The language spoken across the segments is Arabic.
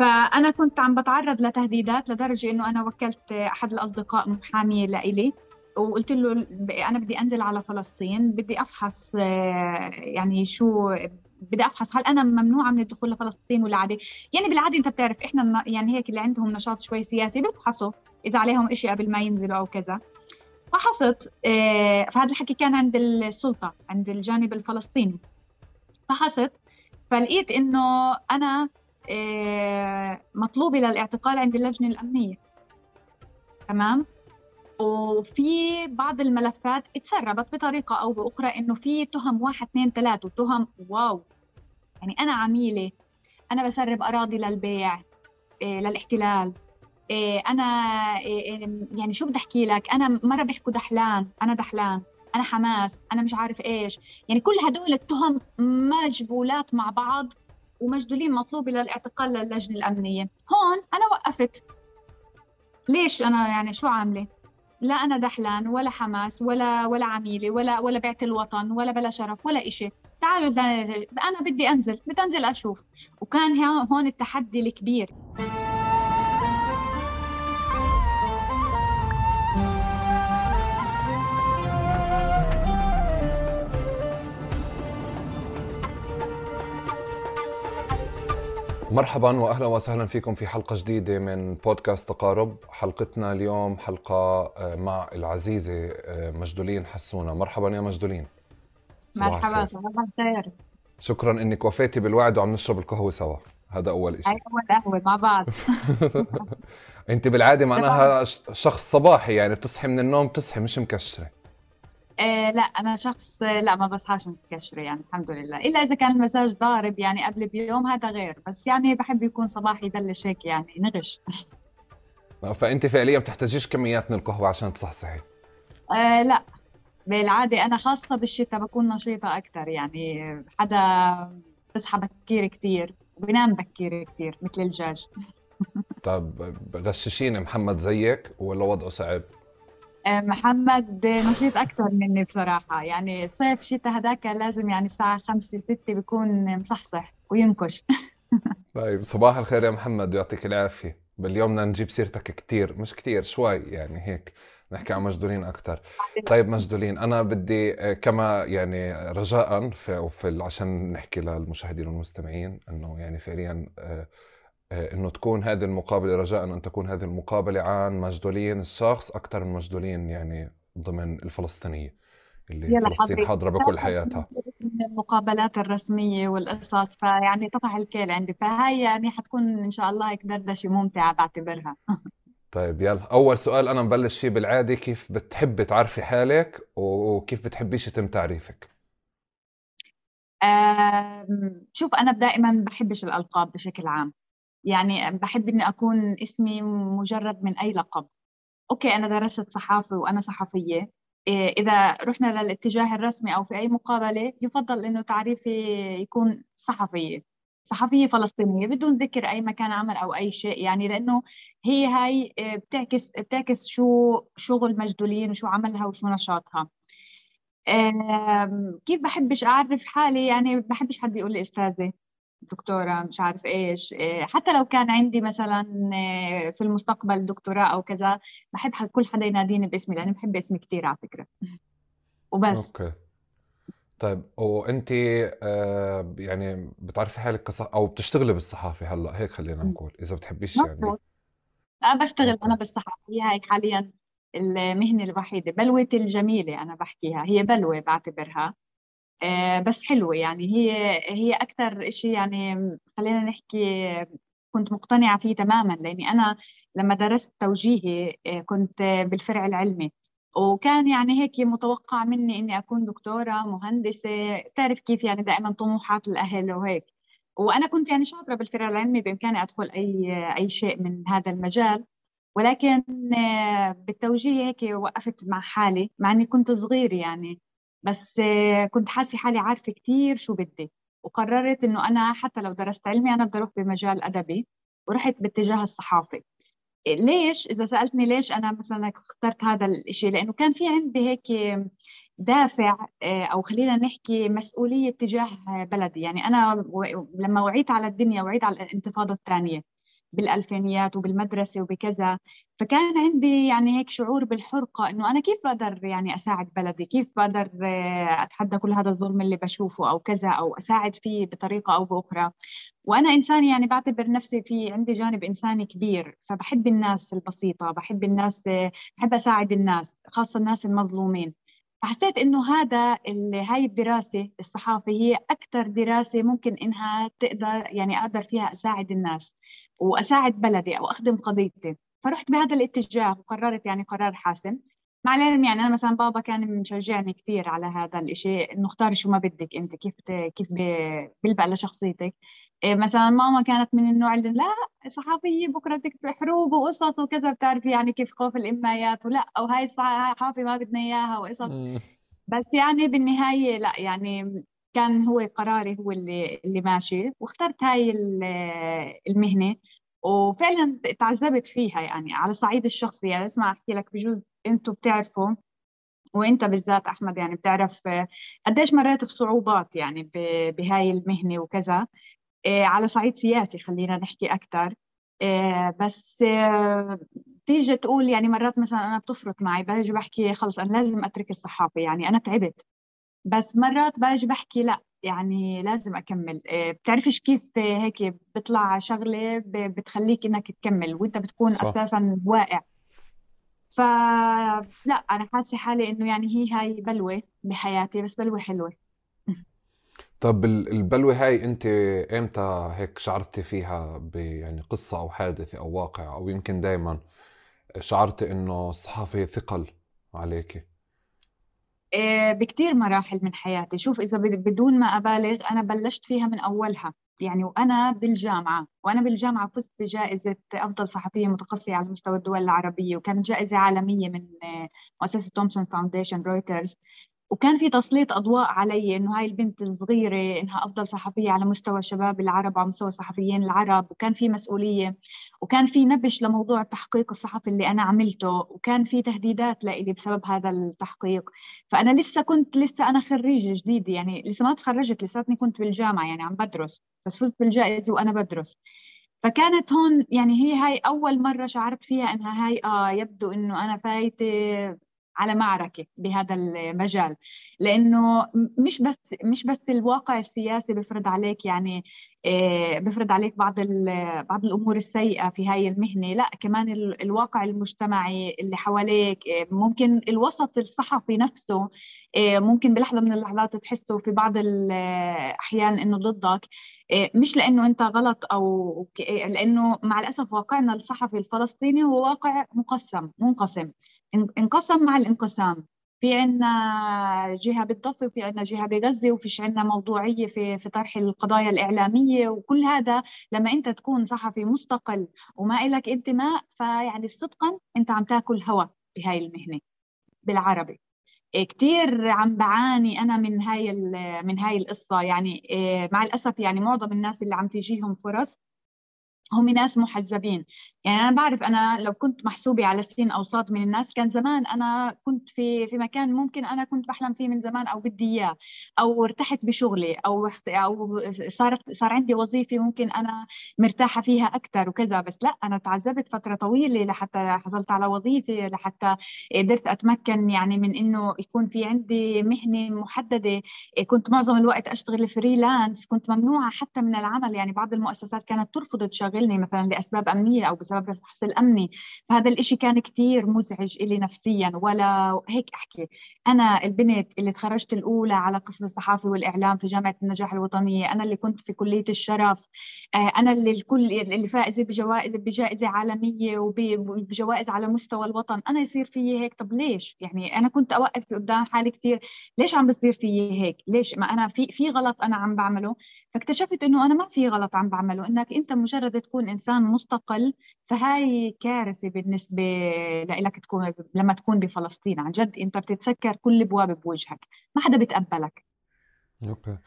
فأنا كنت عم بتعرض لتهديدات لدرجة إنه أنا وكلت أحد الأصدقاء محامي لإلي وقلت له أنا بدي أنزل على فلسطين بدي أفحص يعني شو بدي أفحص هل أنا ممنوعة من الدخول لفلسطين ولا عادي؟ يعني بالعادة أنت بتعرف إحنا يعني هيك اللي عندهم نشاط شوي سياسي بيفحصوا إذا عليهم شيء قبل ما ينزلوا أو كذا. فحصت فهذا الحكي كان عند السلطة عند الجانب الفلسطيني. فحصت فلقيت إنه أنا مطلوبه للاعتقال عند اللجنة الأمنية. تمام؟ وفي بعض الملفات اتسربت بطريقة أو بأخرى إنه في تهم واحد اثنين ثلاثة وتهم واو. يعني أنا عميلة أنا بسرب أراضي للبيع إيه للاحتلال إيه أنا يعني شو بدي أحكي لك؟ أنا مرة بيحكوا دحلان أنا دحلان أنا حماس أنا مش عارف إيش. يعني كل هدول التهم مجبولات مع بعض ومجدولين مطلوبه للاعتقال للجنة الأمنية. هون أنا وقفت. ليش أنا يعني شو عاملة؟ لا أنا دحلان ولا حماس ولا ولا عميلة ولا ولا بعت الوطن ولا بلا شرف ولا إشي. تعالوا أنا بدي أنزل بدي أنزل أشوف. وكان هون التحدي الكبير. مرحبا واهلا وسهلا فيكم في حلقة جديدة من بودكاست تقارب. حلقتنا اليوم حلقة آه، مع العزيزة آه، مجدولين حسونة. مرحبا يا مجدولين. مرحبا صباح الخير. شكرا إنك وفيتي بالوعد وعم نشرب القهوة سوا. هذا أول شيء أول قهوة مع بعض. أنت بالعادة معناها شخص صباحي يعني بتصحي من النوم بتصحي مش مكشره آه لا أنا شخص لا ما بصحاش متكشرة يعني الحمد لله. إلا إذا كان المزاج ضارب يعني قبل بيوم هذا غير. بس يعني بحب يكون صباحي يبلش هيك يعني نغش. فأنت فعليا بتحتاجيش كميات من القهوة عشان تصحصحي آه لا. بالعادة أنا خاصة بالشتاء بكون نشيطة أكثر يعني حدا بصحى بكير كثير وبنام بكير كثير مثل الدجاج. طيب غششيني محمد زيك ولا وضعه صعب؟ آه، محمد نشيط أكثر مني بصراحة. يعني صيف شتاء هذاك لازم يعني الساعة خمسة ستة بيكون مصحصح وينكش. طيب صباح الخير يا محمد ويعطيك العافية. باليوم بدنا نجيب سيرتك كثير مش كثير شوي يعني هيك. نحكي عن مجدولين أكثر طيب مجدولين أنا بدي آه، كما يعني رجاء في, في عشان نحكي للمشاهدين والمستمعين أنه يعني فعليا آه، إنه تكون هذه المقابلة رجاء أن تكون هذه المقابلة عن مجدولين الشخص أكثر من مجدولين يعني ضمن الفلسطينية اللي فلسطين حاضرة بكل حياتها. من المقابلات الرسمية والقصص فيعني طفح الكيل عندي. فهي يعني حتكون إن شاء الله هيك دردشة ممتعة بعتبرها. طيب يلا. أول سؤال أنا مبلش فيه بالعادة كيف بتحبي تعرفي حالك وكيف بتحبيش يتم تعريفك؟ شوف أنا دائما بحبش الألقاب بشكل عام. يعني بحب إني أكون اسمي مجرد من أي لقب. أوكي أنا درست صحافة وأنا صحفية. إيه، إذا رحنا للاتجاه الرسمي أو في أي مقابلة يفضل إنه تعريفي يكون صحفية. صحفية فلسطينية بدون ذكر أي مكان عمل أو أي شيء. يعني لأنه هي هاي إيه، بتعكس بتعكس شو شغل مجدولين وشو عملها وشو نشاطها. كيف بحبش أعرف حالي؟ يعني بحبش حد يقول لي أستاذة. دكتورة مش عارف إيش. إيه، حتى لو كان عندي مثلا إيه، في المستقبل دكتوراه أو كذا بحب كل حدا يناديني باسمي لأني بحب اسمي كثير على فكرة. وبس. أوكي. طيب وأنت آه يعني بتعرفي حالك كصح أو بتشتغلي بالصحافة هلأ؟ هيك خلينا نقول إذا بتحبيش يعني. أنا بشتغل أنا بالصحافة بالصحفية هيك حاليا المهنة الوحيدة بلوتي الجميلة أنا بحكيها هي بلوة بعتبرها. آه، بس حلوة يعني. هي هي أكثر شيء يعني خلينا نحكي كنت مقتنعة فيه تماما لأني أنا لما درست توجيهي آه، كنت بالفرع العلمي. وكان يعني هيك متوقع مني إني أكون دكتورة مهندسة. تعرف كيف يعني دائما طموحات الأهل وهيك. وأنا كنت يعني شاطرة بالفرع العلمي بإمكاني أدخل أي أي شيء من هذا المجال. ولكن آه، بالتوجيه هيك وقفت مع حالي مع إني كنت صغير يعني. بس كنت حاسة حالي عارفة كثير شو بدي. وقررت إنه أنا حتى لو درست علمي أنا بدي أروح بمجال أدبي. ورحت باتجاه الصحافة. ليش؟ إذا سألتني ليش أنا مثلا اخترت هذا الشيء لأنه كان في عندي هيك دافع آه، أو خلينا نحكي مسؤولية تجاه بلدي. يعني أنا لما وعيت على الدنيا وعيت على الانتفاضة الثانية بالألفينيات وبالمدرسة وبكذا. فكان عندي يعني هيك شعور بالحرقة إنه أنا كيف بقدر يعني أساعد بلدي؟ كيف بقدر آه، أتحدى كل هذا الظلم اللي بشوفه أو كذا أو أساعد فيه بطريقة أو بأخرى؟ وأنا إنسان يعني بعتبر نفسي في عندي جانب إنساني كبير فبحب الناس البسيطة بحب الناس آه، بحب أساعد الناس خاصة الناس المظلومين. فحسيت إنه هذا هاي الدراسة الصحافة هي أكثر دراسة ممكن إنها تقدر يعني أقدر فيها أساعد الناس. وأساعد بلدي أو أخدم قضيتي. فرحت بهذا الاتجاه وقررت يعني قرار حاسم. مع العلم يعني أنا مثلا بابا كان مشجعني كثير على هذا الشيء إنه اختاري شو ما بدك أنت كيف كيف بيلبق لشخصيتك. إيه مثلا ماما كانت من النوع اللي لا صحافيه بكرة تكتب حروب وقصص وكذا بتعرفي يعني كيف خوف الامايات ولا أو هاي الصحافة ما بدنا إياها وقصص. بس يعني بالنهاية لا يعني كان هو قراري هو اللي اللي ماشي واخترت هاي المهنة. وفعلا تعذبت فيها يعني على الصعيد الشخصي يعني أسمع أحكي لك بجوز أنتم بتعرفوا وأنت بالذات أحمد يعني بتعرف قديش مريت في صعوبات يعني بهاي المهنة وكذا. إيه، على صعيد سياسي خلينا نحكي أكثر إيه، بس تيجي تقول يعني مرات مثلا أنا بتفرط معي باجي بحكي خلص أنا لازم أترك الصحافة يعني أنا تعبت. بس مرات باجي بحكي لا يعني لازم أكمل. إيه، بتعرفش كيف هيك بيطلع شغلة بتخليك إنك تكمل وإنت بتكون صح. أساسا واقع. فلا أنا حاسة حالي إنه يعني هي هاي بلوة بحياتي بس بلوة حلوة. طب البلوة هاي أنت إمتى هيك شعرتي فيها يعني قصة أو حادثة أو واقع؟ أو يمكن دائما شعرتي إنه الصحافه ثقل عليك إيه، بكتير مراحل من حياتي. شوف إذا بدون ما أبالغ أنا بلشت فيها من أولها. يعني وأنا بالجامعة وأنا بالجامعة فزت بجائزة أفضل صحفية متقصية على مستوى الدول العربية وكانت جائزة عالمية من مؤسسة تومسون foundation رويترز وكان في تسليط أضواء علي إنه هاي البنت الصغيرة إنها أفضل صحفية على مستوى شباب العرب وعلى مستوى الصحفيين العرب وكان في مسؤولية وكان في نبش لموضوع التحقيق الصحفي اللي أنا عملته وكان في تهديدات لإلي بسبب هذا التحقيق. فأنا لسه كنت لسه أنا خريجة جديدة يعني لسه ما تخرجت لساتني كنت بالجامعة يعني عم بدرس بس فزت بالجائزة وأنا بدرس. فكانت هون يعني هي هاي أول مرة شعرت فيها إنها هاي آه يبدو إنه أنا فايتة على معركة بهذا المجال. لأنه مش بس مش بس الواقع السياسي بفرض عليك يعني بفرض عليك بعض بعض الأمور السيئة في هاي المهنة لا كمان الواقع المجتمعي اللي حواليك آه، ممكن الوسط الصحفي نفسه آه، ممكن بلحظة من اللحظات تحسه في بعض الاحيان إنه ضدك. مش لأنه أنت غلط أو لأنه مع الأسف واقعنا الصحفي الفلسطيني هو واقع مقسم منقسم. انقسم مع الانقسام. في عنا جهة بالضفة وفي عنا جهة بغزة وفيش عنا موضوعية في في طرح القضايا الإعلامية وكل هذا لما أنت تكون صحفي مستقل وما إلك انتماء فيعني صدقا أنت عم تاكل هوا بهاي المهنة بالعربي. كثير عم بعاني أنا من هاي من هاي القصة. يعني مع الأسف يعني معظم الناس اللي عم تجيهم فرص هم ناس محزبين يعني أنا بعرف أنا لو كنت محسوبة على أو صاد من الناس كان زمان أنا كنت في في مكان ممكن أنا كنت بحلم فيه من زمان أو بدي إياه أو ارتحت بشغلي أو أو صارت صار عندي وظيفة ممكن أنا مرتاحة فيها أكثر وكذا. بس لا أنا تعذبت فترة طويلة لحتى حصلت على وظيفة لحتى قدرت أتمكن يعني من إنه يكون في عندي مهنة محددة. كنت معظم الوقت أشتغل فريلانس كنت ممنوعة حتى من العمل. يعني بعض المؤسسات كانت ترفض تشغلني مثلا لأسباب أمنية أو بسبب الفحص الأمني. فهذا الإشي كان كتير مزعج إلي نفسيا ولا هيك أحكي. أنا البنت اللي تخرجت الأولى على قسم الصحافة والإعلام في جامعة النجاح الوطنية أنا اللي كنت في كلية الشرف. آه، أنا اللي الكل اللي فائزة بجوائز بجائزة عالمية وبجوائز على مستوى الوطن. أنا يصير في هيك؟ طب ليش؟ يعني أنا كنت أوقف قدام حالي كثير ليش عم بصير في هيك؟ ليش؟ ما أنا في في غلط أنا عم بعمله. فاكتشفت إنه أنا ما في غلط عم بعمله. إنك أنت مجرد تكون إنسان مستقل فهاي كارثة بالنسبة لك تكون لما تكون بفلسطين. عن جد أنت بتتسكر كل ابواب بوجهك ما حدا بيتقبلك. أوكي.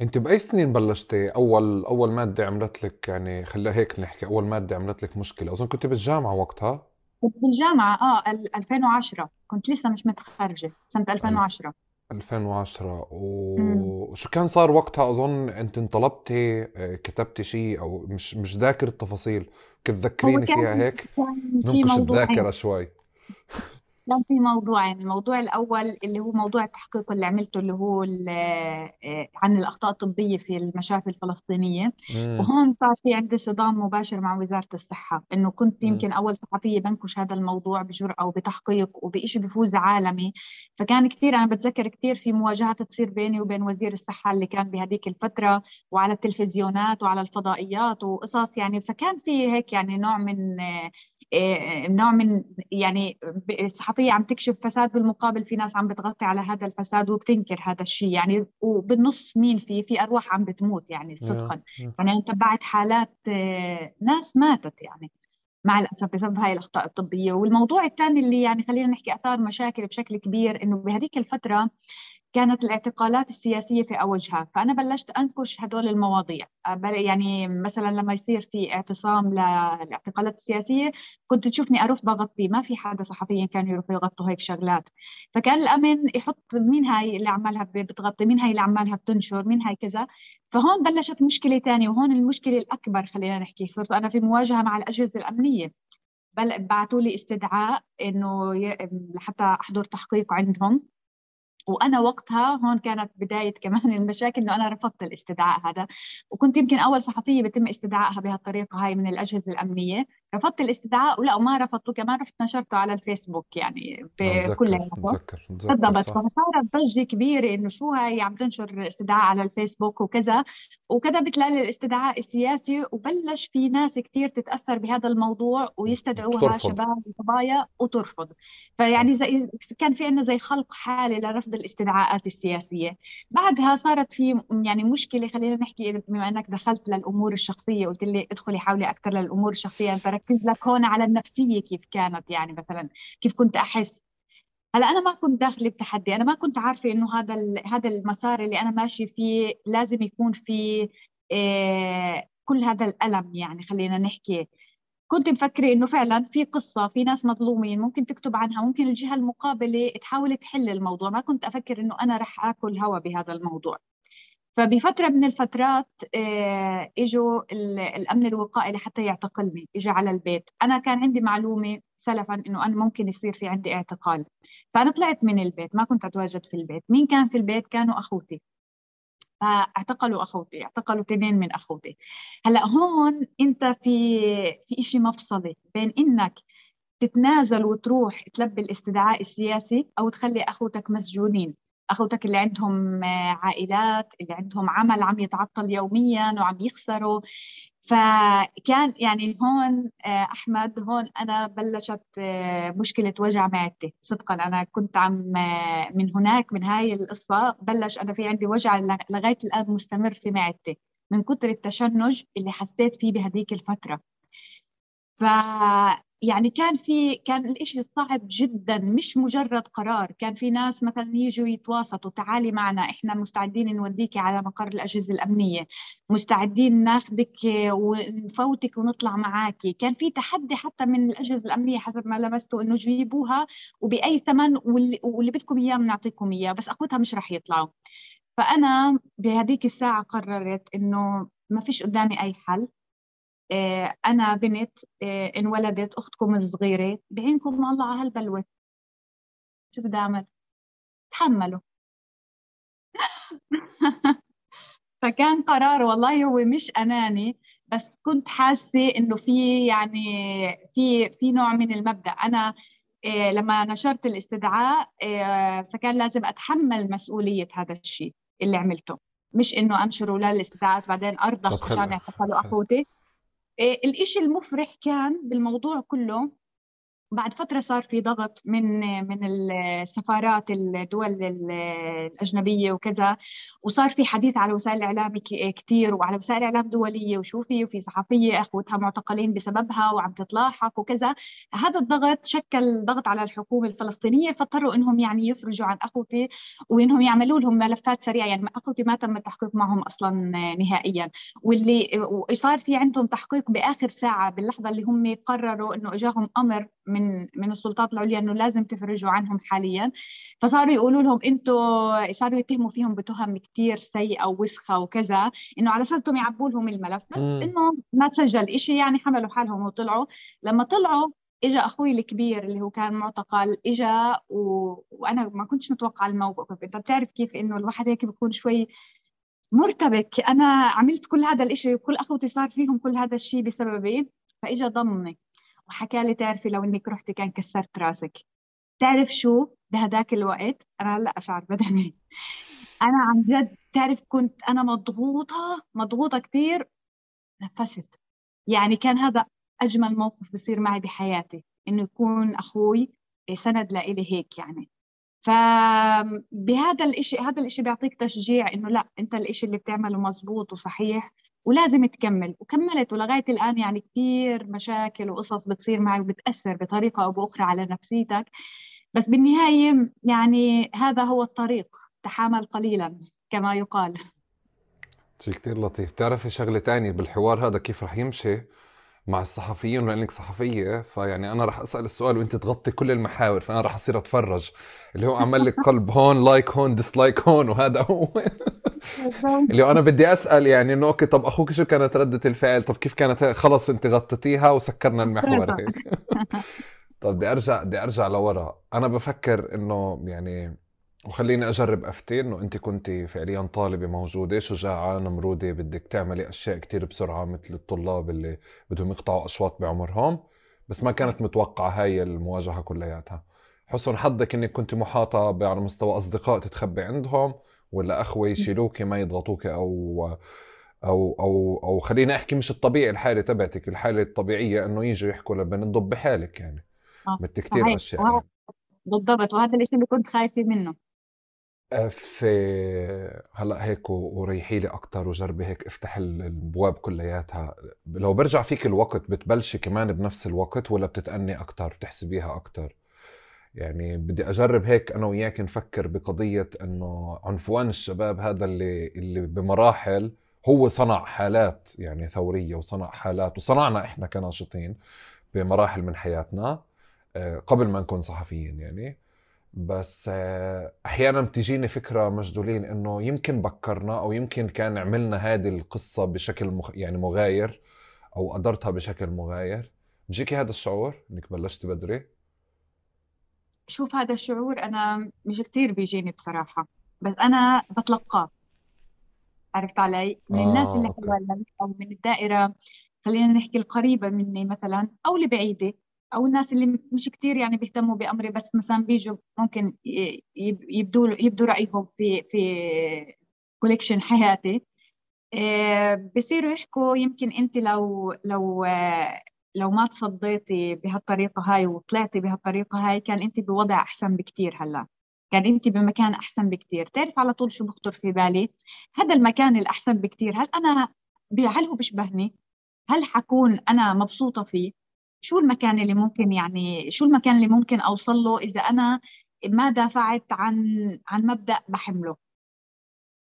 أنت بأي سنين بلشتي؟ اول أول مادة عملت لك يعني خليها هيك نحكي أول مادة عملت لك مشكلة؟ أظن كنت بالجامعة وقتها؟ كنت بالجامعة آه 2010 كنت لسه مش متخرجة سنة 2010 2010 وشو كان صار وقتها؟ أظن أنت انطلبتي آه، كتبتي شيء أو مش مش ذاكر التفاصيل. كتذكريني فيها هيك؟ ننقش الذاكرة شوي. كان في موضوعين الموضوع الأول اللي هو موضوع التحقيق اللي عملته اللي هو آه، عن الأخطاء الطبية في المشافي الفلسطينية. مم. وهون صار في عندي صدام مباشر مع وزارة الصحة إنه كنت يمكن أول صحفية بنكش هذا الموضوع بجرأة وبتحقيق وبإشي بفوز عالمي. فكان كثير أنا بتذكر كثير في مواجهات تصير بيني وبين وزير الصحة اللي كان بهذيك الفترة وعلى التلفزيونات وعلى الفضائيات وقصص يعني. فكان في هيك يعني نوع من آه، نوع من يعني الصحفية عم تكشف فساد بالمقابل في ناس عم بتغطي على هذا الفساد وبتنكر هذا الشيء. يعني وبالنص مين في؟ في أرواح عم بتموت يعني صدقا. يعني أنا تبعت حالات آه، ناس ماتت يعني. مع الأسف بسبب هاي الأخطاء الطبية. والموضوع الثاني اللي يعني خلينا نحكي آثار مشاكل بشكل كبير إنه بهذيك الفترة كانت الاعتقالات السياسية في أوجها. فأنا بلشت أنكش هدول المواضيع. يعني مثلا لما يصير في اعتصام للاعتقالات السياسية كنت تشوفني أروح بغطي. ما في حدا صحفيا كان يروحوا يغطوا هيك شغلات. فكان الأمن يحط مين هاي اللي عمالها بتغطي مين هاي اللي عمالها بتنشر مين هاي كذا. فهون بلشت مشكلة ثانية وهون المشكلة الأكبر خلينا نحكي. صرت أنا في مواجهة مع الأجهزة الأمنية. بعثوا لي استدعاء إنه لحتى أحضر تحقيق عندهم. وأنا وقتها هون كانت بداية كمان المشاكل إنه أنا رفضت الاستدعاء هذا وكنت يمكن أول صحفية بيتم استدعائها بهالطريقة هاي من الأجهزة الأمنية. رفضت الاستدعاء ولا وما رفضته كمان رحت نشرته على الفيسبوك يعني بكل بالضبط فصارت ضجة كبيرة إنه شو هاي عم تنشر استدعاء على الفيسبوك وكذا. وكتبت الاستدعاء السياسي وبلش في ناس كثير تتأثر بهذا الموضوع ويستدعوها شباب وصبايا وترفض. فيعني زي كان في عندنا زي خلق حاله لرفض الاستدعاءات السياسية. بعدها صارت في يعني مشكلة خلينا نحكي بما إنك دخلت للأمور الشخصية قلت لي ادخلي حاولي أكثر للأمور الشخصية انت ركز لك هون على النفسية كيف كانت يعني مثلا؟ كيف كنت أحس؟ هلأ أنا ما كنت داخله بتحدي أنا ما كنت عارفة إنه هذا هذا المسار اللي أنا ماشي فيه لازم يكون في إيه كل هذا الألم يعني خلينا نحكي. كنت مفكرة إنه فعلا في قصة في ناس مظلومين ممكن تكتب عنها ممكن الجهة المقابلة تحاول تحل الموضوع. ما كنت أفكر إنه أنا رح آكل هوا بهذا الموضوع. فبفترة من الفترات آه، إجوا الأمن الوقائي لحتى يعتقلني اجى على البيت. أنا كان عندي معلومة سلفا إنه أنا ممكن يصير في عندي اعتقال. فأنا طلعت من البيت ما كنت أتواجد في البيت. مين كان في البيت؟ كانوا أخوتي. فاعتقلوا أخوتي اعتقلوا اثنين من أخوتي. هلأ هون أنت في في شيء مفصلي بين إنك تتنازل وتروح تلبي الاستدعاء السياسي أو تخلي أخوتك مسجونين. أخوتك اللي عندهم عائلات اللي عندهم عمل عم يتعطل يوميا وعم يخسروا. فكان يعني هون آه، أحمد هون أنا بلشت آه، مشكلة وجع معدتي. صدقا أنا كنت عم آه، من هناك من هاي القصة بلش أنا في عندي وجع لغاية الآن مستمر في معدتي من كثر التشنج اللي حسيت فيه بهذيك الفترة. ف يعني كان في كان الإشي صعب جدا مش مجرد قرار. كان في ناس مثلا يجوا يتواسطوا تعالي معنا إحنا مستعدين نوديك على مقر الأجهزة الأمنية مستعدين ناخذك ونفوتك ونطلع معاكي كان في تحدي حتى من الأجهزة الأمنية حسب ما لمسته إنه جيبوها وبأي ثمن واللي, واللي بدكم إياه بنعطيكم إياه بس أخوتها مش رح يطلعوا. فأنا بهذيك الساعة قررت إنه ما فيش قدامي أي حل. آه، أنا بنت آه، انولدت أختكم الصغيرة بعينكم الله على هالبلوة. شو بدي أعمل؟ تحملوا. فكان قرار والله هو مش أناني بس كنت حاسة إنه في يعني في في نوع من المبدأ. أنا آه، لما نشرت الاستدعاء فكان لازم أتحمل مسؤولية هذا الشيء اللي عملته. مش إنه أنشره للاستدعاءات بعدين أرضخ عشان يعتقلوا أخوتي. إيه، الإشي المفرح كان بالموضوع كله بعد فترة صار في ضغط من من السفارات الدول الأجنبية وكذا وصار في حديث على وسائل الإعلام كثير وعلى وسائل الإعلام دولية وشوفي وفي صحفية أخوتها معتقلين بسببها وعم تتلاحق وكذا. هذا الضغط شكل ضغط على الحكومة الفلسطينية فاضطروا إنهم يعني يفرجوا عن أخوتي وإنهم يعملوا لهم ملفات سريعة. يعني أخوتي ما تم التحقيق معهم أصلا نهائيا. واللي صار في عندهم تحقيق بآخر ساعة باللحظة اللي هم قرروا إنه إجاهم أمر من من السلطات العليا إنه لازم تفرجوا عنهم حاليا. فصاروا يقولوا لهم أنتم صاروا يتهموا فيهم بتهم كثير سيئة ووسخة وكذا إنه على أساس يعبوا لهم الملف. بس إنه ما تسجل شيء يعني حملوا حالهم وطلعوا. لما طلعوا اجى أخوي الكبير اللي هو كان معتقل اجى و... وأنا ما كنتش متوقع الموقف. أنت بتعرف كيف إنه الواحد هيك بيكون شوي مرتبك. أنا عملت كل هذا الإشي وكل أخوتي صار فيهم كل هذا الشيء بسببي. فاجى ضمني وحكى لي تعرفي لو إنك رحتي كان كسرت راسك. تعرف شو؟ بهداك الوقت أنا هلأ أشعر بدني. أنا عن جد تعرف كنت أنا مضغوطة مضغوطة كثير نفست. يعني كان هذا أجمل موقف بصير معي بحياتي إنه يكون أخوي سند لإلي هيك يعني. فبهذا الإشي هذا الإشي بيعطيك تشجيع إنه لأ أنت الإشي اللي بتعمله مزبوط وصحيح. ولازم تكمل. وكملت ولغاية الآن يعني كثير مشاكل وقصص بتصير معي وبتأثر بطريقة أو بأخرى على نفسيتك. بس بالنهاية يعني هذا هو الطريق. تحامل قليلا كما يقال. شيء كثير لطيف. تعرفي شغلة تانية بالحوار هذا كيف رح يمشي؟ مع الصحفيين لانك صحفية؟ فيعني أنا راح أسأل السؤال وأنت تغطي كل المحاور فأنا راح أصير أتفرج. اللي هو عمل لك قلب هون like هون dislike هون وهذا هو. اللي هو أنا بدي أسأل يعني إنه أوكي طب أخوك شو كانت ردة الفعل؟ طب كيف كانت؟ خلص أنت غطيتيها وسكرنا المحور. هيك طب بدي أرجع بدي أرجع لورا. أنا بفكر إنه يعني وخليني أجرب افتي انه انت كنت فعليا طالبة موجودة شجاعه نمروده بدك تعملي أشياء كتير بسرعة مثل الطلاب اللي بدهم يقطعوا اشواط بعمرهم بس ما كانت متوقعة هاي المواجهة كلياتها. حسن حظك إنك كنت محاطة على مستوى أصدقاء تتخبي عندهم ولا اخوه يشيلوك ما يضغطوك أو أو أو أو خليني أحكي مش الطبيعي الحالة تبعتك الحالة الطبيعية إنه يجوا يحكوا لبنت ضب بحالك يعني. آه. مثل كثير أشياء يعني. بالضبط. وهذا الشيء اللي كنت خايفة منه. في هلا هيك وريحي لي أكثر وجربي هيك افتح الابواب كلياتها. لو برجع فيك الوقت بتبلشي كمان بنفس الوقت ولا بتتأني أكثر بتحسبيها أكثر يعني بدي أجرب هيك أنا وياك نفكر بقضية إنه عنفوان الشباب هذا اللي اللي بمراحل هو صنع حالات يعني ثورية وصنع حالات وصنعنا إحنا كناشطين بمراحل من حياتنا آه، قبل ما نكون صحفيين يعني. بس آه، أحيانا بتجيني فكرة مجدولين إنه يمكن بكرنا أو يمكن كان عملنا هذه القصة بشكل مخ... يعني مغاير أو قدرتها بشكل مغاير. بيجيكي هذا الشعور إنك بلشتي بدري؟ شوف هذا الشعور أنا مش كثير بيجيني بصراحة بس أنا بتلقاه. عرفت علي؟ من آه، الناس اللي حوالي أو من الدائرة خلينا نحكي القريبة مني مثلا أو البعيده أو الناس اللي مش كثير يعني بيهتموا بأمري بس مثلا بيجوا ممكن يبدوا يبدوا رأيهم في في كوليكشن حياتي. آه، بصيروا يحكوا يمكن أنت لو لو لو ما تصديتي بهالطريقة هاي وطلعتي بهالطريقة هاي كان أنت بوضع أحسن بكثير هلأ. كان أنت بمكان أحسن بكثير تعرف على طول شو بخطر في بالي؟ هذا المكان الأحسن بكثير هل أنا هل هو بيشبهني هل حكون أنا مبسوطة فيه؟ شو المكان اللي ممكن يعني شو المكان اللي ممكن أوصل له إذا أنا ما دافعت عن عن مبدأ بحمله؟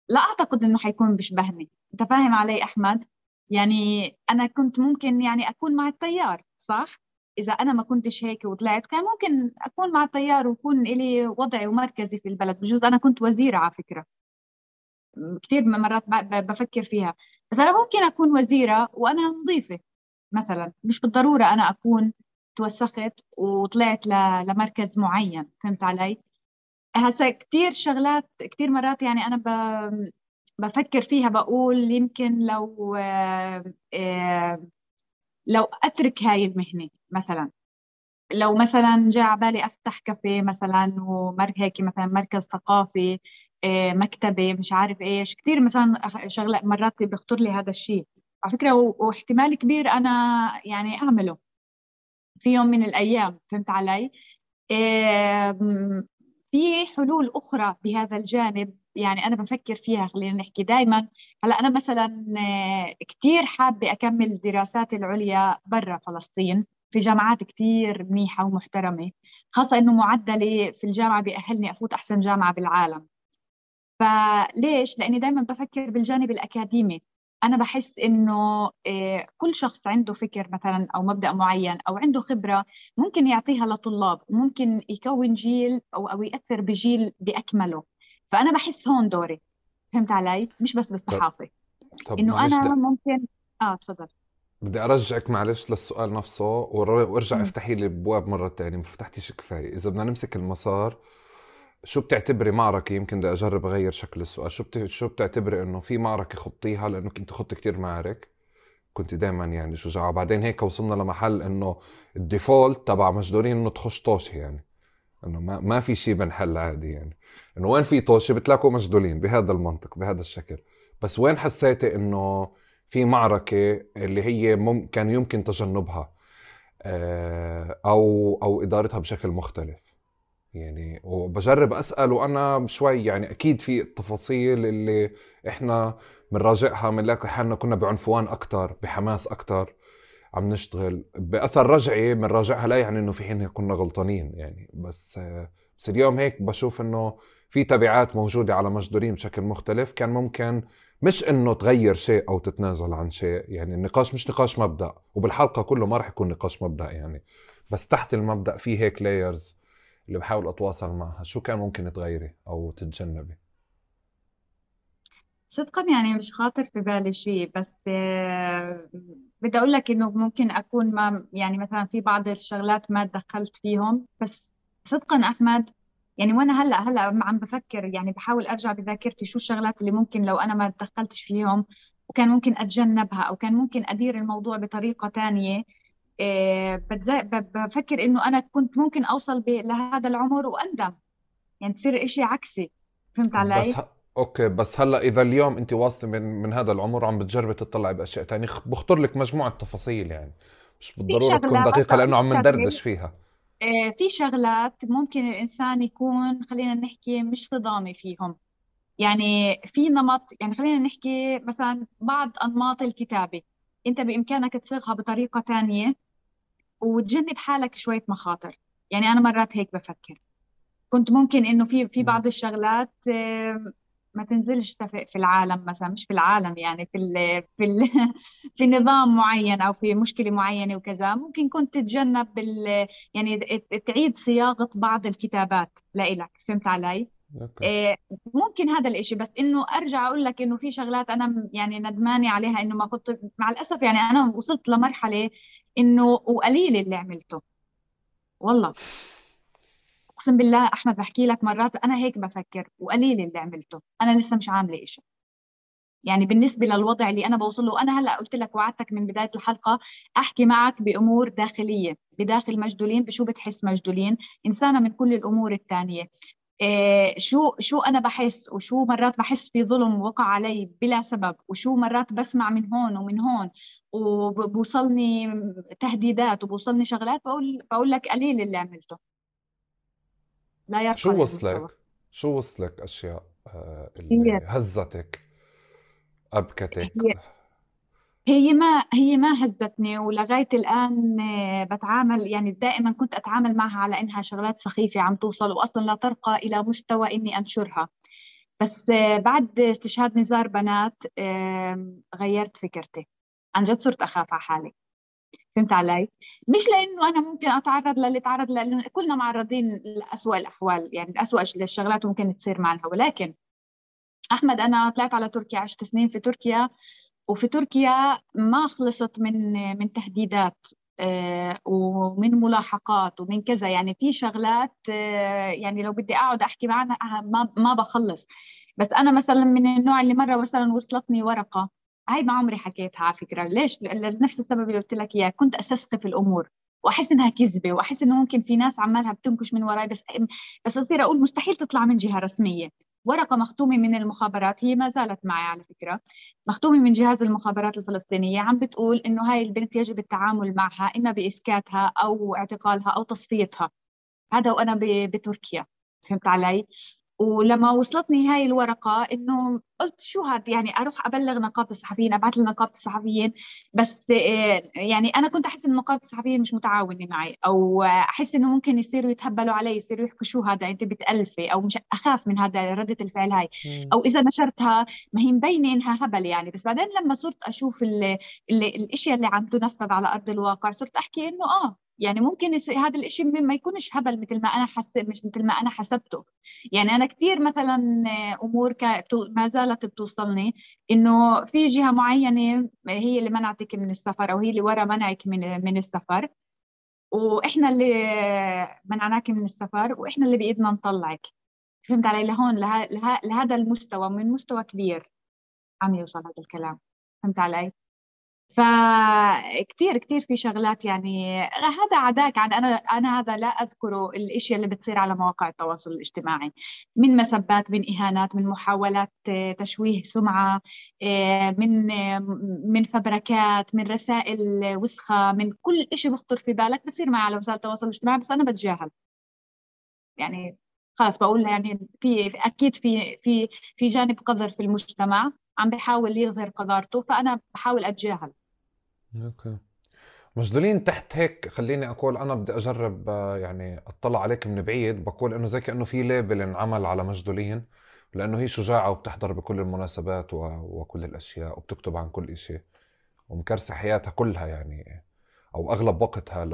لا أعتقد إنه حيكون بيشبهني. أنت فاهم علي أحمد؟ يعني أنا كنت ممكن يعني أكون مع التيار صح؟ إذا أنا ما كنتش هيك وطلعت كان ممكن أكون مع التيار ويكون لي وضعي ومركزي في البلد بجوز أنا كنت وزيرة على فكرة. كثير مرات بفكر فيها. بس أنا ممكن أكون وزيرة وأنا نظيفة. مثلا. مش بالضرورة أنا أكون توسخت وطلعت لمركز معين فهمت علي؟ هسا كثير شغلات كثير مرات يعني أنا بفكر فيها بقول يمكن لو آه، لو أترك هاي المهنة مثلا. لو مثلا جاء على بالي أفتح كافيه مثلا ومر هيك مثلا مركز ثقافي آه، مكتبة مش عارف إيش. كثير مثلا شغلات مرات بيخطر لي هذا الشيء. على فكرة واحتمال كبير أنا يعني أعمله في يوم من الأيام فهمت علي؟ في حلول أخرى بهذا الجانب يعني أنا بفكر فيها خلينا نحكي دائما هلأ أنا مثلا آه، كثير حابة أكمل دراساتي العليا برا فلسطين في جامعات كثير منيحة ومحترمة خاصة إنه معدلي في الجامعة بيأهلني أفوت أحسن جامعة بالعالم فليش؟ لأني دائما بفكر بالجانب الأكاديمي أنا بحس إنه آه، كل شخص عنده فكر مثلا أو مبدأ معين أو عنده خبرة ممكن يعطيها لطلاب ممكن يكون جيل أو أو يأثر بجيل بأكمله. فأنا بحس هون دوري. فهمت علي؟ مش بس بالصحافة. طب إنه معلش أنا بدي ممكن آه تفضل. بدي أرجعك معلش للسؤال نفسه وارجع. افتحي لي الابواب مرة تانية. ما فتحتيش كفاية. إذا بدنا نمسك المسار شو بتعتبري معركة يمكن بدي أجرب أغير شكل السؤال. شو. شو بتعتبري إنه في معركة خضتيها لأنك أنت خضت كتير معارك. كنت دائما يعني شجاعة بعدين هيك وصلنا لمحل إنه الديفولت تبع مجدورين إنه تخش طوشة يعني. إنه ما, ما في شيء بنحل عادي يعني. إنه وين في طوشة بتلاقوا مجدولين بهذا المنطق بهذا الشكل. بس وين حسيتي إنه في معركة اللي هي. كان يمكن تجنبها؟ آه، أو أو إدارتها بشكل مختلف؟ يعني وبجرب اسال وأنا شوي يعني أكيد في التفاصيل اللي إحنا بنراجعها بنلاقي حالنا كنا بعنفوان أكثر بحماس أكثر عم نشتغل. بأثر رجعي بنراجعها لا يعني إنه في حين كنا غلطانين يعني. بس بس اليوم هيك بشوف إنه في تبعات موجودة على مجدورين بشكل مختلف. كان ممكن مش إنه تغير شيء أو تتنازل عن شيء يعني. النقاش مش نقاش مبدأ وبالحلقة كله ما راح يكون نقاش مبدأ يعني. بس تحت المبدأ في هيك لايرز اللي بحاول أتواصل معها. شو كان ممكن تغيري أو تتجنبي؟ صدقا يعني مش خاطر في بالي شيء بس آه، بدي أقول لك إنه ممكن أكون ما يعني مثلا في بعض الشغلات ما تدخلت فيهم. بس صدقا أحمد يعني وأنا هلأ هلأ عم بفكر يعني بحاول أرجع بذاكرتي شو الشغلات اللي ممكن لو أنا ما تدخلتش فيهم وكان ممكن أتجنبها أو كان ممكن أدير الموضوع بطريقة تانية. آه، بتز- ب- بفكر إنه أنا كنت ممكن أوصل ب- لهذا العمر وأندم. يعني تصير إشي عكسي. فهمت بس علي؟ ه... أوكي بس هلأ إذا اليوم انت واصلة من من هذا العمر عم بتجربي تطلعي بأشياء تانية. خ- بخطر لك مجموعة تفاصيل يعني. مش بالضرورة تكون دقيقة لأنه عم ندردش فيها. آه، في شغلات ممكن الإنسان يكون خلينا نحكي مش صدامي فيهم. يعني في نمط يعني خلينا نحكي مثلا بعض أنماط الكتابة. أنت بإمكانك تصيغها بطريقة تانية. وتجنب حالك شوية مخاطر. يعني أنا مرات هيك بفكر. كنت ممكن إنه في في. بعض الشغلات آه، ما تنزلش في العالم مثلا مش في العالم يعني في ال في ال في نظام معين أو في مشكلة معينة وكذا. ممكن كنت تتجنب يعني تعيد صياغة بعض الكتابات لإلك. فهمت علي؟ أوكي. إيه، ممكن هذا الإشي بس إنه أرجع أقول لك إنه في شغلات أنا م- يعني ندمانة عليها إنه ما كنت مع الأسف يعني أنا وصلت لمرحلة إنه وقليل اللي عملته. والله. أقسم بالله أحمد بحكي لك مرات أنا هيك بفكر وقليل اللي عملته. أنا لسه مش عاملة إشي. يعني بالنسبة للوضع اللي أنا بوصل له أنا هلأ قلت لك وعدتك من بداية الحلقة أحكي معك بأمور داخلية بداخل مجدولين بشو بتحس مجدولين؟ إنسانة من كل الأمور الثانية إيه شو شو أنا بحس وشو مرات بحس في ظلم وقع علي بلا سبب وشو مرات بسمع من هون ومن هون وبوصلني تهديدات وبوصلني شغلات بقول بقول لك قليل اللي عملته. لا يرقى شو وصلك؟ شو وصلك أشياء آه، اللي هزتك أبكتك؟ هي هي ما هي ما هزتني ولغاية الآن آه، بتعامل يعني دائما كنت أتعامل معها على إنها شغلات سخيفة عم توصل وأصلا لا ترقى إلى مستوى إني أنشرها. بس آه، بعد استشهاد نزار بنات غيرت فكرتي. عن جد صرت أخاف على حالي. فهمت علي؟ مش لأنه أنا ممكن أتعرض للي تعرض لأنه كلنا معرضين لأسوأ الأحوال يعني أسوأ الشغلات ممكن تصير معنا ولكن أحمد أنا طلعت على تركيا عشت سنين في تركيا. وفي تركيا ما خلصت من من تهديدات آه، ومن ملاحقات ومن كذا. يعني في شغلات آه، يعني لو بدي أقعد أحكي معنا ما ما بخلص. بس أنا مثلا من النوع اللي مرة مثلا وصلتني ورقة. هاي ما عمري حكيتها على فكرة. ليش؟ لنفس السبب اللي قلت لك إياه. كنت استسقف الأمور. وأحس إنها كذبة وأحس إنه ممكن في ناس عمالها بتنكش من وراي بس بس أصير أقول مستحيل تطلع من جهة رسمية. ورقة مختومة من المخابرات هي ما زالت معي على فكرة مختومة من جهاز المخابرات الفلسطينية. عم بتقول إنه هاي البنت يجب التعامل معها إما بإسكاتها أو اعتقالها أو تصفيتها. هذا وأنا بتركيا. فهمت علي؟ ولما وصلتني هاي الورقة إنه قلت شو هاد يعني أروح أبلغ نقابة الصحفيين أبعث لنقابة الصحفيين بس آه، يعني أنا كنت أحس إن نقابة الصحفيين مش متعاونة معي أو أحس إنه ممكن يصيروا يتهبلوا علي يصيروا يحكوا شو هذا أنت بتألفي أو مش أخاف من هذا ردة الفعل هاي. أو إذا نشرتها ما هي مبينة إنها هبل يعني. بس بعدين لما صرت أشوف ال ال الأشياء اللي عم تنفذ على أرض الواقع صرت أحكي إنه آه يعني ممكن هذا الإشي ما يكونش هبل مثل ما أنا حس مش مثل ما أنا حسبته. يعني أنا كثير مثلا أمور ما زالت بتوصلني إنه في جهة معينة هي اللي منعتك من السفر أو هي اللي ورا منعك من من السفر. وإحنا اللي منعناك من السفر وإحنا اللي بإيدنا نطلعك. فهمت علي؟ لهون له... له... لهذا المستوى من مستوى كبير عم يوصل هذا الكلام. فهمت علي؟ فكتير كتير في شغلات يعني هذا عداك عن أنا أنا هذا لا اذكره الإشياء اللي بتصير على مواقع التواصل الاجتماعي. من مسبات من إهانات من محاولات تشويه سمعة من من فبركات من رسائل وسخة من كل شيء بخطر في بالك بصير معي على وسائل التواصل الاجتماعي بس أنا بتجاهل. يعني خلص بقول يعني في أكيد في في في جانب قذر في المجتمع عم بحاول يظهر قذارته فأنا بحاول أتجاهل. أوكي. مجدولين تحت هيك خليني أقول أنا بدي أجرب آه، يعني أطلع عليك من بعيد. بقول إنه زي كأنه في label انعمل على مجدولين لأنه هي شجاعة وبتحضر بكل المناسبات وكل الأشياء وبتكتب عن كل شيء ومكرسة حياتها كلها يعني أو أغلب وقتها